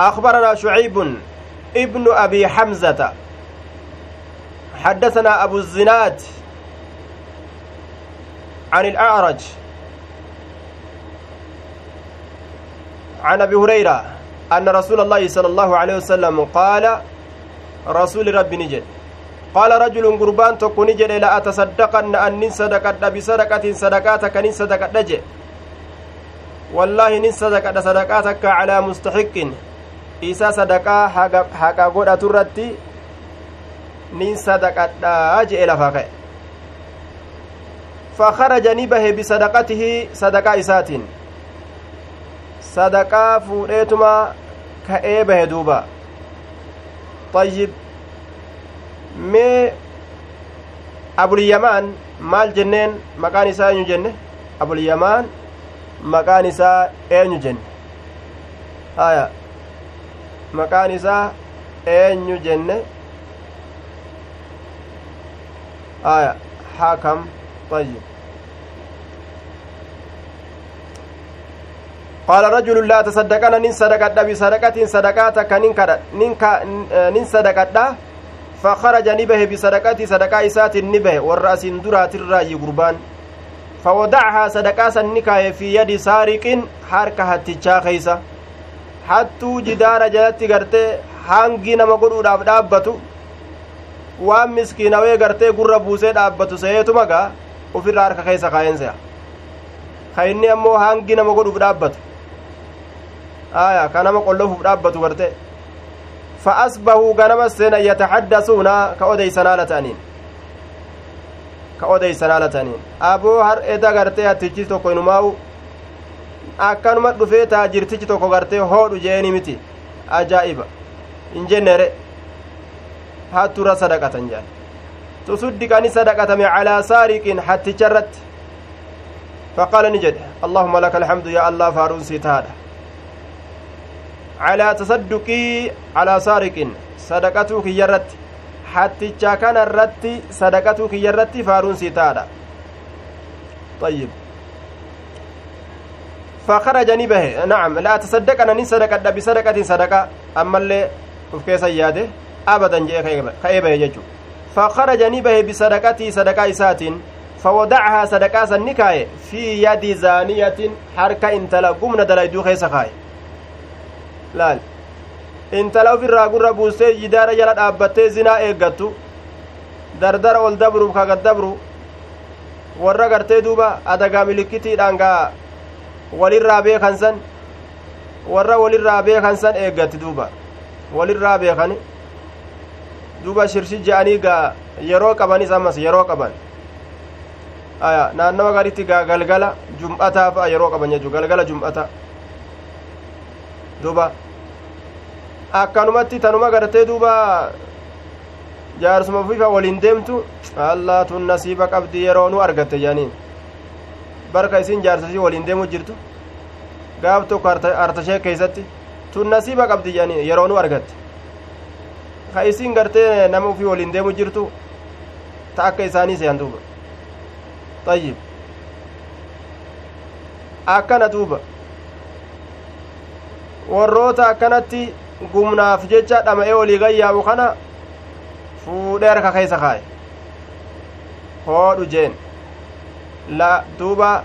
أخبرنا شعيب ابن أبي حمزة. حدثنا أبو الزناد عن الأعرج. عن أبي هريرة أن رسول الله صلى الله عليه وسلم قال رسول رب نجد. قال رجل قربان تكون نجد لا أتصدقن أن صدقت بصدقة صدقاتك نين صدقت نجد. والله نين صدقت صدقاتك على مستحق. Isa sadaqaa haqa godhatu irratti nin sadaqadhaa je'e lafaa ka'e fakaraja ni bahe bisadaqatihi sadaqaa isaatiin sadaqaa fuudheetuma ka'ee bahe duuba طيب mee abulyamaan maal jenneen maqaan isaa eenyu jenne abulyamaan maqaan isaa eenyu jenne haya maqaan isaa eenyu jenne? Aya hakam طيب قال رجل لا تصدقنا نين صدقت بصدقة صدقاتك نين صدقت فخرج نبه بصدقة صدقة إسات نبه والرأس درات الرأي قربان فودعها صدقة سنكاية في يد سارق حركة هتجا خيسة hattuu jidaara jalatti gartee hangi nama godhuudhaaf dhaabbatu waan miskiinawee gartee gurra buusee dhaabbatu se'eetuma gaa ufirraa harka keessa kaa'een se'a ka inni ammoo hangi nama godhuuf dhaabbatu aya ka nama qollofuuf dhaabbatu gartee فأصبحوا غنم السنة يتحدثون كأوديسان على تانين كأوديسان على تانين أبو هر إذا غرتي أتجي توكو إنماو akkanuma dhufee taajirtichi tokko gartee hoodhu jeeni miti ajaa'iba hin jennere hattura sadaqatan jaan tusuddiqani sadaqatame calaa saariqin hatticha irratti faqaala ni jedhe allahuma laka alhamdu yaa allah faaruun sii tahaadha calaa tasadduqii calaa saariqin sadaqatuu kiyya irratti hatticha kana irratti sadaqatuu kiyya irratti faaruun sii tahaadha طيب فخرج نبه. نعم. لا تصدق أنا صدقة. بصدقة صدقة أما اللي وفكيس ياده أبدا جاء خيبه يجو فخرج نبه بصدقتي صدقة إسات. فودعها صدقة سنكاية في يد زانية حركة انتلا قمنا دلايدو خيس خاي laal intala ofirraa gurra buustee jidaara jala dhaabbattee zinaa eeggattu dardara ol dabruuf kagat dabru warra gartee duuba adagaa walirraa beekan san warra walirraa beekan san eeggatti duuba walirraa beekani duuba shirshi je'anii gaa yeroo qabanis ammas yeroo qaban aya naannawa garitti gaa galgala jum'ataa fa'a yeroo qaban jechuu galgala jum'ata duuba akkanumatti tanuma gartee duuba jaarsuma fifa waliin deemtu allaatun nasiiba qabdi yeroo nu argatte jaaniin barka isin jaarsashii waliin deemu jirtu gaaf tokko artashee keeysatti tun nasiiba qabdi jedhanii yeroo nu argatte ka isin gartee nama ufii waliin deemu jirtu ta akka isaanii seyan duuba ayyib akkana duuba warroota akkanatti gumnaaf jecha dhama'ee olii gayyaamu kana fuudhee harka keessa kaaye hoodhu jeen la duuba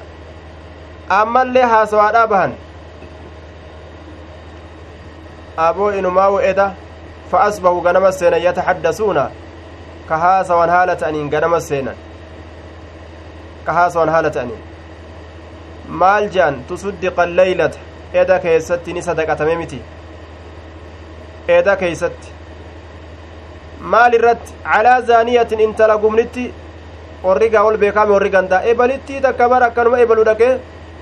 ammallee haasawaadhaa bahan aboo inumaa we'eda fa asbahu ganama seenan yataxaddasuuna ka haasawan haala ta'aniin ganama seenan ka haasawan haala ta'aniin maal jean tusuddiqa leeylata eda keessatti ni sadaqatame miti eda keeysatti maal irratti calaa zaaniyatin intala gumnitti warrigaa ol beekame warri gandaa ebalittii takka bar akkanuma ebalu dhaqe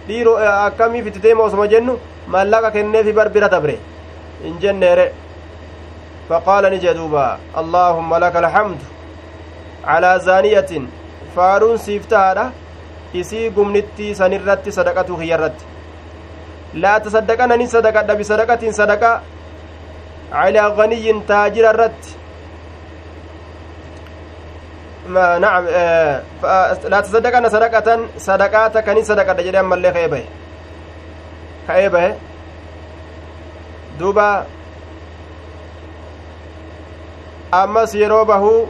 dhiiro akkamii fititeema osuma jennu mallaqa kenneefi bar bira dabre in jenneere فقال نجدوبا اللهم لك الحمد على زانية فارون سيفتها isii gumnitti sanirratti sadaqatu kiyyarratti laa tasaddaqana ni sadaqadha bisadaqatin sadaqa calaa ganiyyin taajira irratti نعم لا تصدقن صدقة صدقات كني صدقة جدي أما اللي خيبة. خيبة. دوبا. أمس يروبه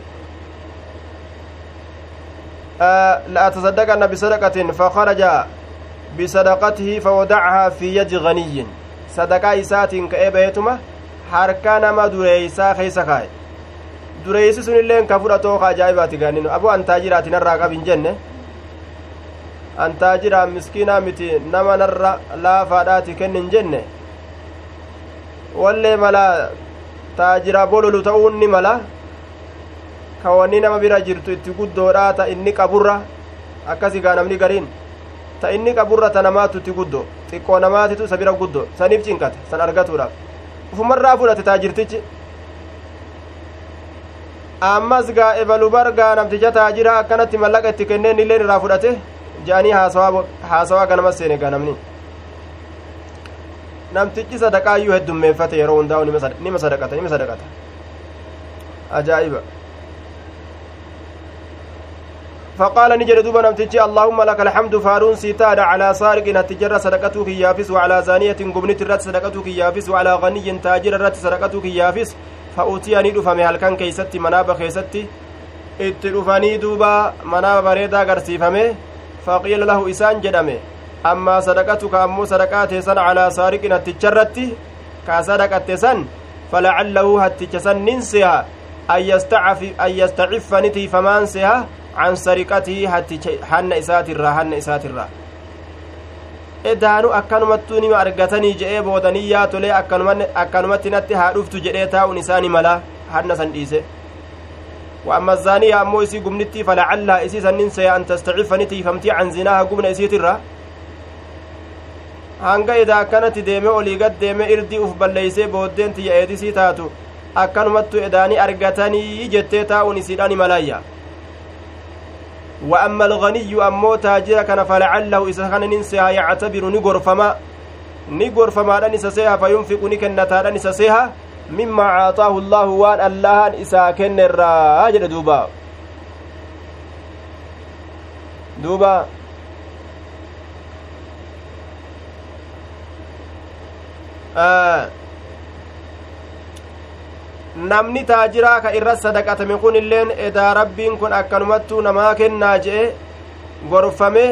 لأتصدقن بصدقة فخرج بصدقته فودعها في يد غني. صدقة إسات كأبيتما harkaa nama dureeysaa keeysa kaaye dureeysi sun illeen ka fudhatoo ka ajaa'ibaati gaaninu abu antaa jiraati narraa qabin jenne antaa jiraa miskiinaa miti nama narra laafaadhaati kennin jenne wallee mala taajira bololu ta'uun ni mala ka wanni nama bira jirtu itti guddoodha ta inni qaburra akkasi gaa namni gariin ta inni qaburra ta namaatu itti guddo xiqqoo namaatitu isa bira guddo saniif cinqate san argatuudhaaf ufumarraa fudhate taajirtichi ammas gaa ebalu bargaa namticha taajira akkanatti mallaqa itti kenneen illeen irraa fudhate je'anii haasawaa ganama seene gaa namni namtichi sadaqaayyuu heddummeeffate yeroo hundaa'u nima sadaqata nima sadaqata ajaa'iba فقال نجد دوبا نمتجي اللهم لك الحمد فارون سيتاد على سارق هتجر صدقتك يافس وعلى زانية قبنت الرت صدقتك يافس وعلى غني تاجر الرت صدقتك يافس فأوتيني دفمي هل كان كيستي مناب خيستي itti dhufanii duuba manaa bareedaa garsiifame faqiila lahu isaan jedhame ammaa sadaqatuka ammoo sadaqaa teessan calaa saariqin hatticharratti kaa sadaqatte san falacallahu hatticha san nin seha an yastaciffa ni tiifamaan seha can sariqatii hanna isaatirraa hanna isaatirraa edaanu akkanumattuu nima argatanii je'ee boodanii yaa tolee akkanumatti natti haa dhuftu jedhee taa'uun isaani mala hanna san dhiise وأما الزانية أمو إسي قمنتي فلعلها إسي سنين سيا أن تستعف نتي فمتي عن زناها قمنا إسي ترى hanga idaa akkanatti deeme olii gad deeme irdii uf balleeysee booddeen tiyya eedisii taatu akkanumattu edaanii argatanii jettee taa'uun isiidhaan malaayya وأما الغني أمو تاجر كان فلعله إذا كان ننسيها يعتبر نقرفما نقرفما نسسيها فينفق نكنتا نسسيها مما عاطاه الله وأن الله إسا كن الراجل. دوبا. دوبا. آه. Namni taajiraa ka irra sadaqatame kun illeen edaa rabbiin kun akkanumattuu namaa kennaa je'e gorfame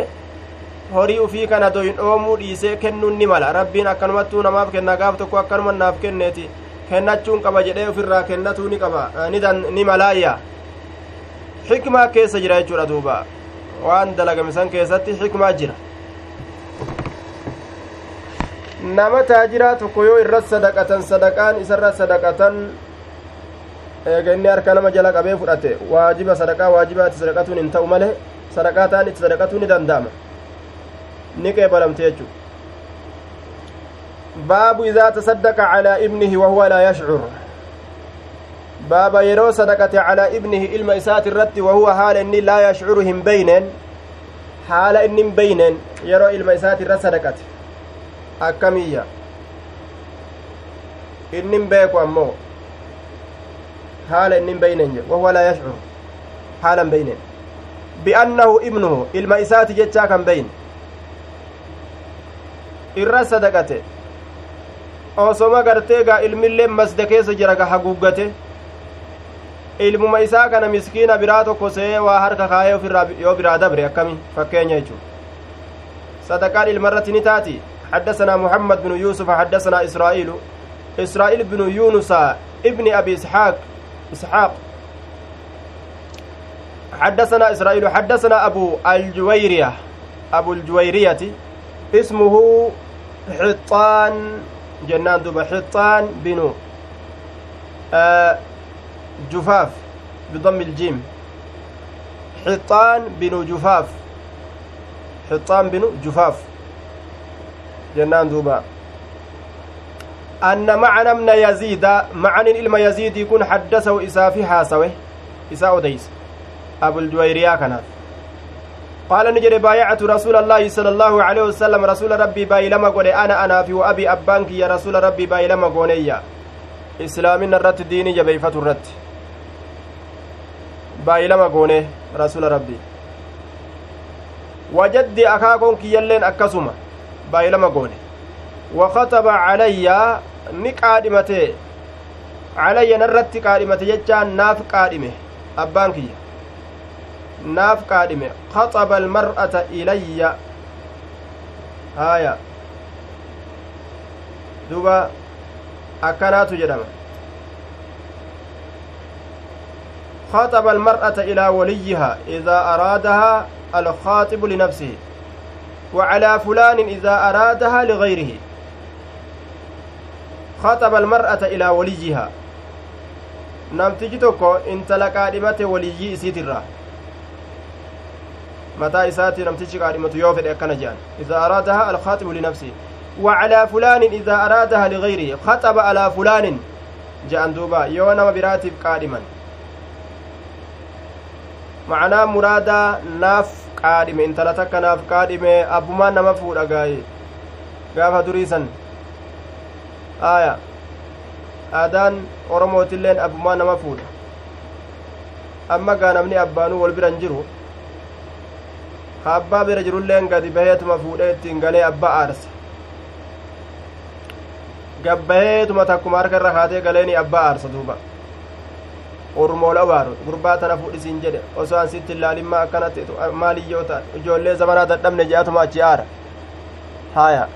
horii ufii kana doyin dhoomuu dhiisee kennuun ni mala rabbiin akkanumattuu namaaf kenna gaaf tokko akkanuma naaf kenneeti kennachuun qaba jedhee ofirraa kennatuu ni qaba ni malaayya xikmaa keessa jira jechuudha duuba waan dalagame san keessatti xikmaa jira nama taajiraa tokko yoo irra sadaqatan sadaqaan isarra sadaqatan eega inni harka nama jala qabee fudhate waajiba sadaqaa waajiba itti sadaqatuun hin ta'u malee sadaqaa ta'an itti sadaqatuun ni danda'ama ni qeebalamte jechuu baabu idaa tasaddaqa calaa ibnihi wahuwa laa yashcur baaba yeroo sadaqate calaa ibnihi ilma isaati irratti wahuwa haala inni laa yashcuru hin beyneen haala inni hin beyneen yeroo ilma isaati irra sadaqate akkamiyya inni hin beeku ammoo haala inni hin beyneen jedhe wahuwa laa yashcur haala hin beyneen bi'annahu ibnuhu ilma isaati jechaa kan beyne irra sadaqate osoma gartee gaa ilmilleen masda keessa jira ga haguuggate ilmuma isaa kana miskiina biraa tokko se'ee waa harka kaayee ofirraa yoo biraa dabre akkami fakkeenya jechuun sadaqaan ilma irratti ni taati حدثنا محمد بن يوسف حدثنا إسرائيل إسرائيل بن يونس ابن أبي إسحاق إسحاق. حدثنا إسرائيل حدثنا أبو الجويرية أبو الجويرية اسمه حطان جنان دوبا حطان بن آه جفاف بضم الجيم. حطان بن جفاف. حطان بن جفاف. جنان دوبا. أن معنى من يزيد معنى إلما يزيد يكون حدثه إسافي حاسوه إساء ديس أبو الجويريا كانت. قال نجري بايعت رسول الله صلى الله عليه وسلم رسول ربي بايلما قولي أنا أنا في وأبي أبانك يا رسول ربي بايلما قولي إسلامنا الرت ديني جبيفة الرت baay'ilama goone rasuula rabbii wajaddi akaakoon kiyyalleen akkasuma baay'ilama goone ni qaadhimate calayya narratti qaadhimate jechaan naaf qaadhime abbaan kiyya naaf qaadhime kaxaba almar'ata ilayya haya duba akkanaatu jedhama خاطب المرأة إلى وليها إذا أرادها الخاطب لنفسه وعلى فلان إذا أرادها لغيره خاطب المرأة إلى وليها intala qaadhimate waliyyii isiitirraa mataa isaati namtichi qaadhimatu yoo fedhe akkana jedhan idaa araadaha alkhaatibu linafsihi وعلى فلان إذا أرادها لغيره خطب على فلان جاء دوبا يو نما براتب قادما macnaa muraadaa naaf qaadhime intala takka naaf qaadhime abbumaan nama fuudha gaaye gaafa duriisan aya. Aadaan oromootilleen abbumaan nama fuudha. Amma gaa namni abbaanuu wal biran jiru ka abbaa bira jirulleen gadi baheetuma fuudhee ittiin galee abbaa aarsa. Gabbaheetuma takkuma harka irra kaatee galeeni abbaa aarsa duuba. Ormool awaaru gurbaa tana fudhisiin jedhe osoo an sitti akkanatti maaliyyoo ta ijoollee zamanaa dadhabne je'atuma achi aara. Haya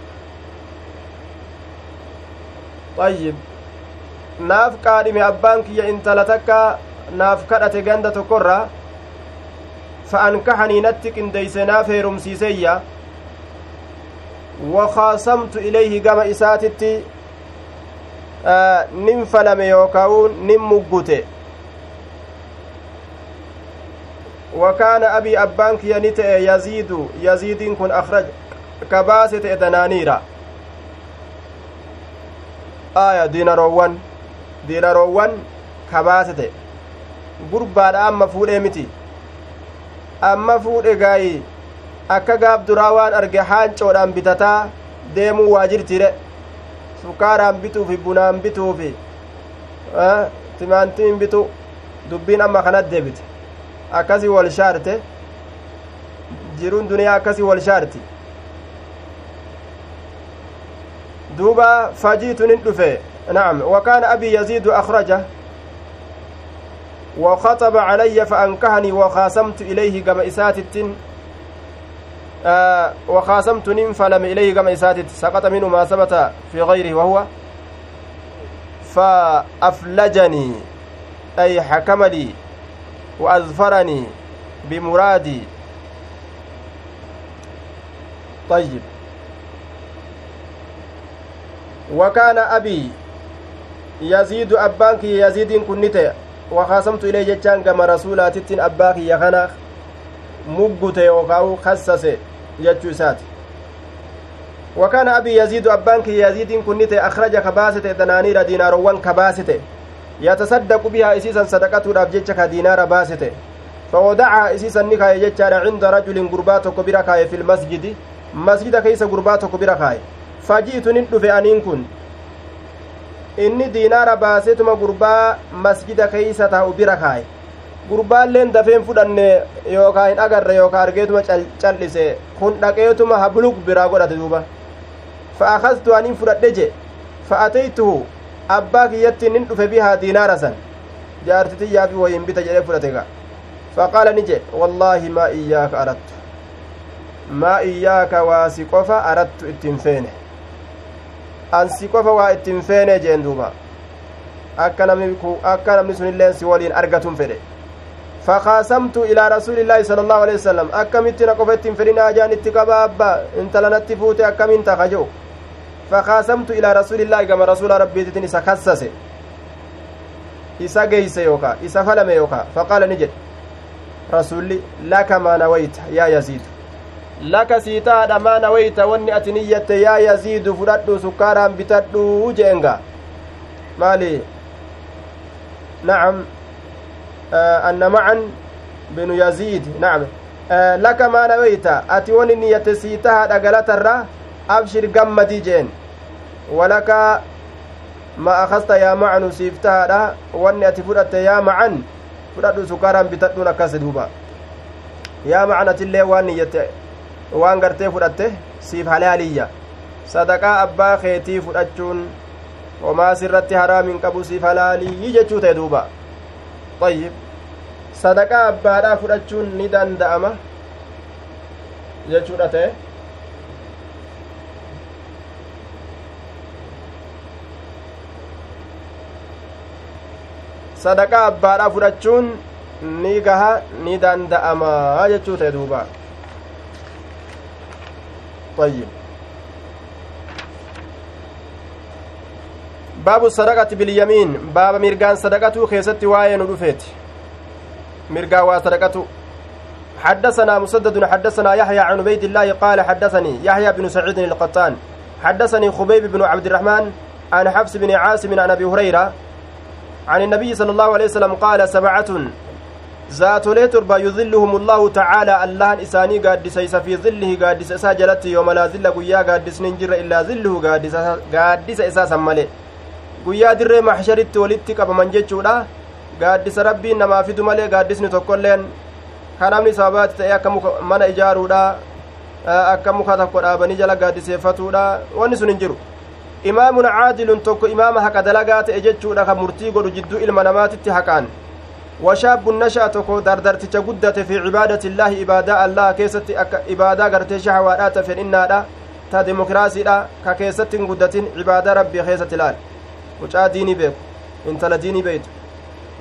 ayyib naaf qaadhime abbaan kiyya intala takka naaf kadhate ganda tokkorraa fa'ankahanii natti qindeeyse naaf heerumsiiseyya wakaasamtu ilayhi gama isaatitti nin falame yookaa'u nin muggute وكان أبي أبان كيانيت يزيد يزيد كن أخرج كباسة aya diinaroowwan diinaroowwan kabaasa ta'e. Gurbaadha amma fuudhee miti. Amma fuudhe gaayi. Akka gaaf duraa waan arge haancoodhaan bitataa deemuu waa jirtiire sukaaraan bituufi bunaan bituufi timaantiin bitu dubbiin amma kanat deebite. Akkasii wal shaarte. Jiruun duniyaa akkasii wal shaarti. Duuba nin dhufe nacam wakaana abii yaziidu akhraja وخطب علي فأنكهني وخاصمت إليه كما إساتت آه وخاصمت فلم إليه كما إساتت سقط منه ما ثبت في غيره وهو فأفلجني أي حكم لي وأظفرني بمرادي. طيب. وكان أبي يزيد أبانك يزيد كنت وخاصمت إليه جتان كما رسولات أباك يخنا مقت يوكاو خسس جتشوسات وكان أبي يزيد أبانك يزيد كنت أخرج كباسة دنانير ديناروان كباسة bihaa isiisan sadaqatuudhaaf jecha ka diinaara baasite فودعها إسيسا نكاية جتشارا عند رجل قرباتك بركاية في المسجد. مسجد كيس قرباتك بركاية فجئت ندف أنين كن inni diinaara baaseetuma gurbaa masjida keeysa taa'u bira kaaye gurbaalleen dafeen fudhanne yookaa hin agarre yookaa argeetuma cal'ise kun dhaqeetuma hablug biraa godhate duuba fa akastu anin fudhadhe je fa ateytuhu abbaa kiyyatti nin dhufe bihaa diinaara san jaartitiyyaafi wayin bita jedhe fudhate ga faqaala ni jedhe wallaahi maa iyyaaka arattu maa iyyaaka waa si qofa arattu ittiin feene an si qofa waa ittiin feene jeen duuba. Akka namni sun illeen si waliin argatun fedhe. فقاسمت إلى رسول الله صلى الله عليه وسلم أكمت نقفت فرنا جان اتقبا أبا انت لنت فوت أكمنت خجو فقاسمت إلى رسول الله كما رسول ربي تتني سكسس إسا جيس يوكا إسا فلم يوكا فقال نجد رسولي لك ما نويت يا يزيد لك سيتا ما نويت وني أتنية يا يزيد فردو سكارا بتدو جينغا مالي نعم آه أن معا بن يزيد نعم آه لك ما نويت أتي وني نية سيتها دقلت الرّ أبشر قمدي جين ولك ما أخذت يا معن سيفتها واني أتي فرأت يا معن fudhadhu sukaaraan bitadhuun akkas duuba. Yaa macnatillee waan niyyatte waan gartee fudhatte siif halaaliyya sadaqaa abbaa keetii fudhachuun homaa sirratti haraam hin qabu siif halaalii jechuu ta'e duuba ayyib sadaqaa abbaadhaa fudhachuun ni danda'ama jechuudha ta'e sadaqaa abbaadhaa fudhachuun ni gaha ni danda'amaa jechuu ta'e duuba طيب. باب الصدقة باليمين. باب مرقان صدقته خيستي واين ودفيت مرقا وصدقته حدثنا مسدد حدثنا يحيى عن عبيد الله قال حدثني يحيى بن سعيد القطان. حدثني خبيب بن عبد الرحمن عن حفص بن عاصم عن أبي هريرة عن النبي صلى الله عليه وسلم قال سبعة ذاتولي تربى يظلهم الله تعالى الله إساني قادس إسا في ظله قادس إسا جلت يوم لا ظل قيا قادس ننجر إلا ظله قادس قادس إسا سمالي maxsharitti walitti qabaman jechuudha gaaddisa rabbiin namaa fidu malee gaaddisni tokkoilleen kan namni sababaatti ta'e akka mana ijaaruudha akka muka tokko dhaabanii jala gaaddiseeffatuudha wanni sun hin jiru imaamun caadilun tokko imaama haqa dalagaa ta'e jechuudha kan murtii godhu jidduu ilma namaatitti haqaan washaabun nasha'a tokko dardarticha guddate fi cibaadati illaahi ibaadaa allaha keessatti akka ibaadaa gartee shahawaadhaa ta fedhinnaadha ta dimokiraasiidha ka keessatti hin guddatin ibaadaa rabbii keessatti ilaal mucaa diinii beeku intala diinii beeytu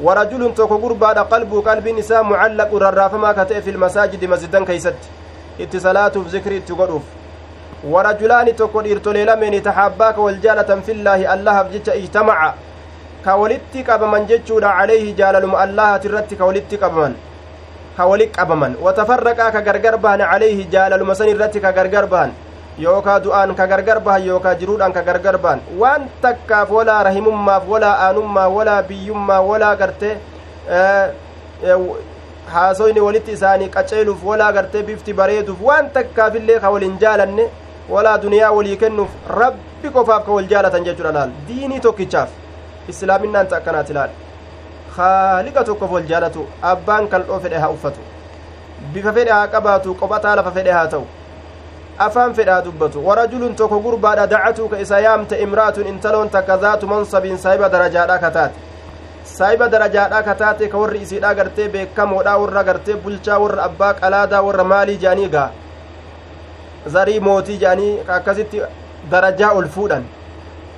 warajulun tokko gurbaadha qalbuu qalbiin isaa mucallaqu rarraafamaa ka ta'e fi lmasaajidi masjidan keeysatti itti salaatuuf zikri itti godhuuf warajulaani tokko dhiirtolee lameeni taxaabbaa ka wal jaalatan fillaahi allahaaf jecha ijtamaca ka walitti qabaman jechuudha calayhi jaalaluma allahati irratti ka walitti qabaman ka walit qabaman watafarraqaa ka gargar bahan calayhi jaalaluma san irratti ka gargar bahan yookaa du'aan ka gargar bahan yookaa jiruudhaan ka gargar bahan waan takkaaf walaa rahimummaaf walaa aanummaaf walaa biyyummaa walaa gartee haasoyni walitti isaanii qaceeluuf walaa gartee bifti bareeduuf waan takkaafillee ka walin jaalanne walaa duniyaa walii kennuuf rabbi qofaaf ka wal jaalatan jechuudha laal diinii tokkichaaf islaaminaan ta akkanaati laal haaliqa tokkoof wal jaalatu abbaan kal'oo fedhe haa uffatu bifa fedhe haa qabaatu qophataa lafa fedhe haa ta'u afaan fedhe haa dubbatu warajulun tokko gurbaadha dacatuu ka isa yaamte imra'atun intaloon takka zaatu mansabiin saahiba darajaadhaa kataate saahiba darajaadhaa kataate ka warri isiidhaa gartee beekamoodhaa warra gartee bulchaa warra abbaa qalaadaa warra maalii jedhanii gaa zarii mootii jedhanii akkasitti darajaa ol fuudhan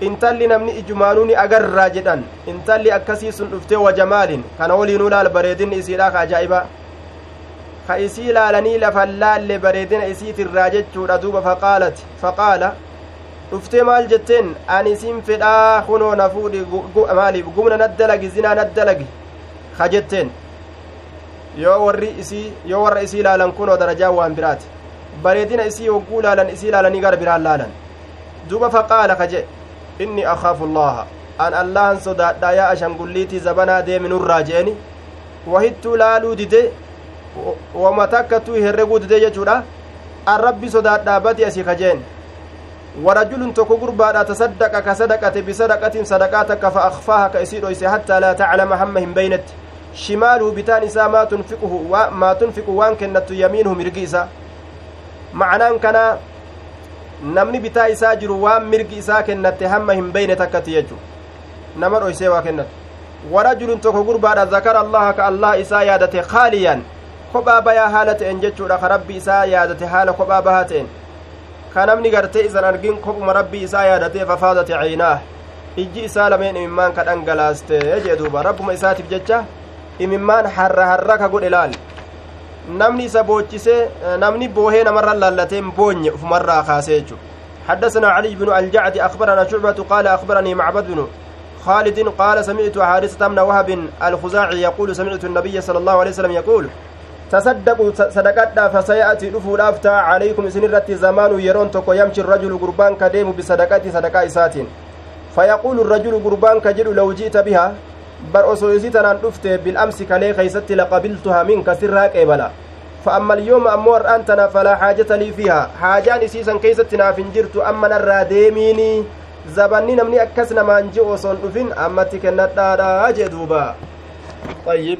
intalli namni ijumaanuu ni agarraa jedhan intalli akkasii sun dhuftee wajamaalin kana waliinuu laal bareedinni isiidha ka ajaa'iba ka isii laalanii lafan laalle bareedina isiitirraa jechuudha duuba faqaalati faqaala dhuftee maal jetteen ani isin fedhaa kunoo na fuudhi maaliif gumna naddalagi zinaa naddalagi ka jetteen yoo warri isii yoo warra isii laalan kunoo darajaa waan biraati bareedina isii hogguu laalan isii laalanii gara biraan laalan duuba faqaala ka jedhe inni akaafu allaha an allahan sodaadha yaa ashangulliitii zabanaa deeminurraa je'eni wahittuu laaluu dide wama takkattuu herreguu dide jechuudha an rabbi sodaadhaabati asii kajeen ورجل تكو غربا تصدق كصدقة بصدقة صدقات فأخفاها كأسي رويسي حتى لا تعلم همهم بينت شماله بتان إسا ما تنفقه وما تنفق وان كنت يمينه مرقيسا معنى كان namni bitaa isaa jiru waan mirgi isaa kennatte hamma hin beyne takkatti jechu nama dhoysee waa kennatu warajulun tokko gurbaadha zakara allaha ka allah isaa yaadate kaaliyan kophaa bayaa haala ta'en jechuudha ka rabbi isaa yaadate haala kophaa bahaa ta'en ka namni gartee isan argin kophuma rabbii isaa yaadatee fafaadate caynaah ijji isaa lameen imimmaan ka dhangalaaste jee duuba rabbuma isaatiif jecha imimmaan harra harra ka godhe laal namni isa boochisee namni boohee namarra laallateen boonye ufumarraa kaasee jechu حدثنا علي بن الجعد أخبرنا شعبة قال أخبرني معبد بن خالد قال سمعت حارثة بن وهب الخزاعي يقول سمعت النبي صلى الله عليه وسلم يقول تصدقوا صدقتنا فسيأتي دفو الأفتى عليكم سنرة زمان يرون تكو يمشي الرجل قربان كديم بصدقات صدقاء ساتين. فيقول الرجل قربان كجل لو جئت بها osoo isii tanaan dhufte bil'amsi kalee keeysatti laqabiltuhaa minka sirraa qeebala. فأما اليوم أمور أنتنا فلا حاجة لي فيها حاجان إسيسا كيست نافن جرت أما نرى ديميني زبني نمني أكسنا ما نجي وصن أما تكنت دادا جدوبا طيب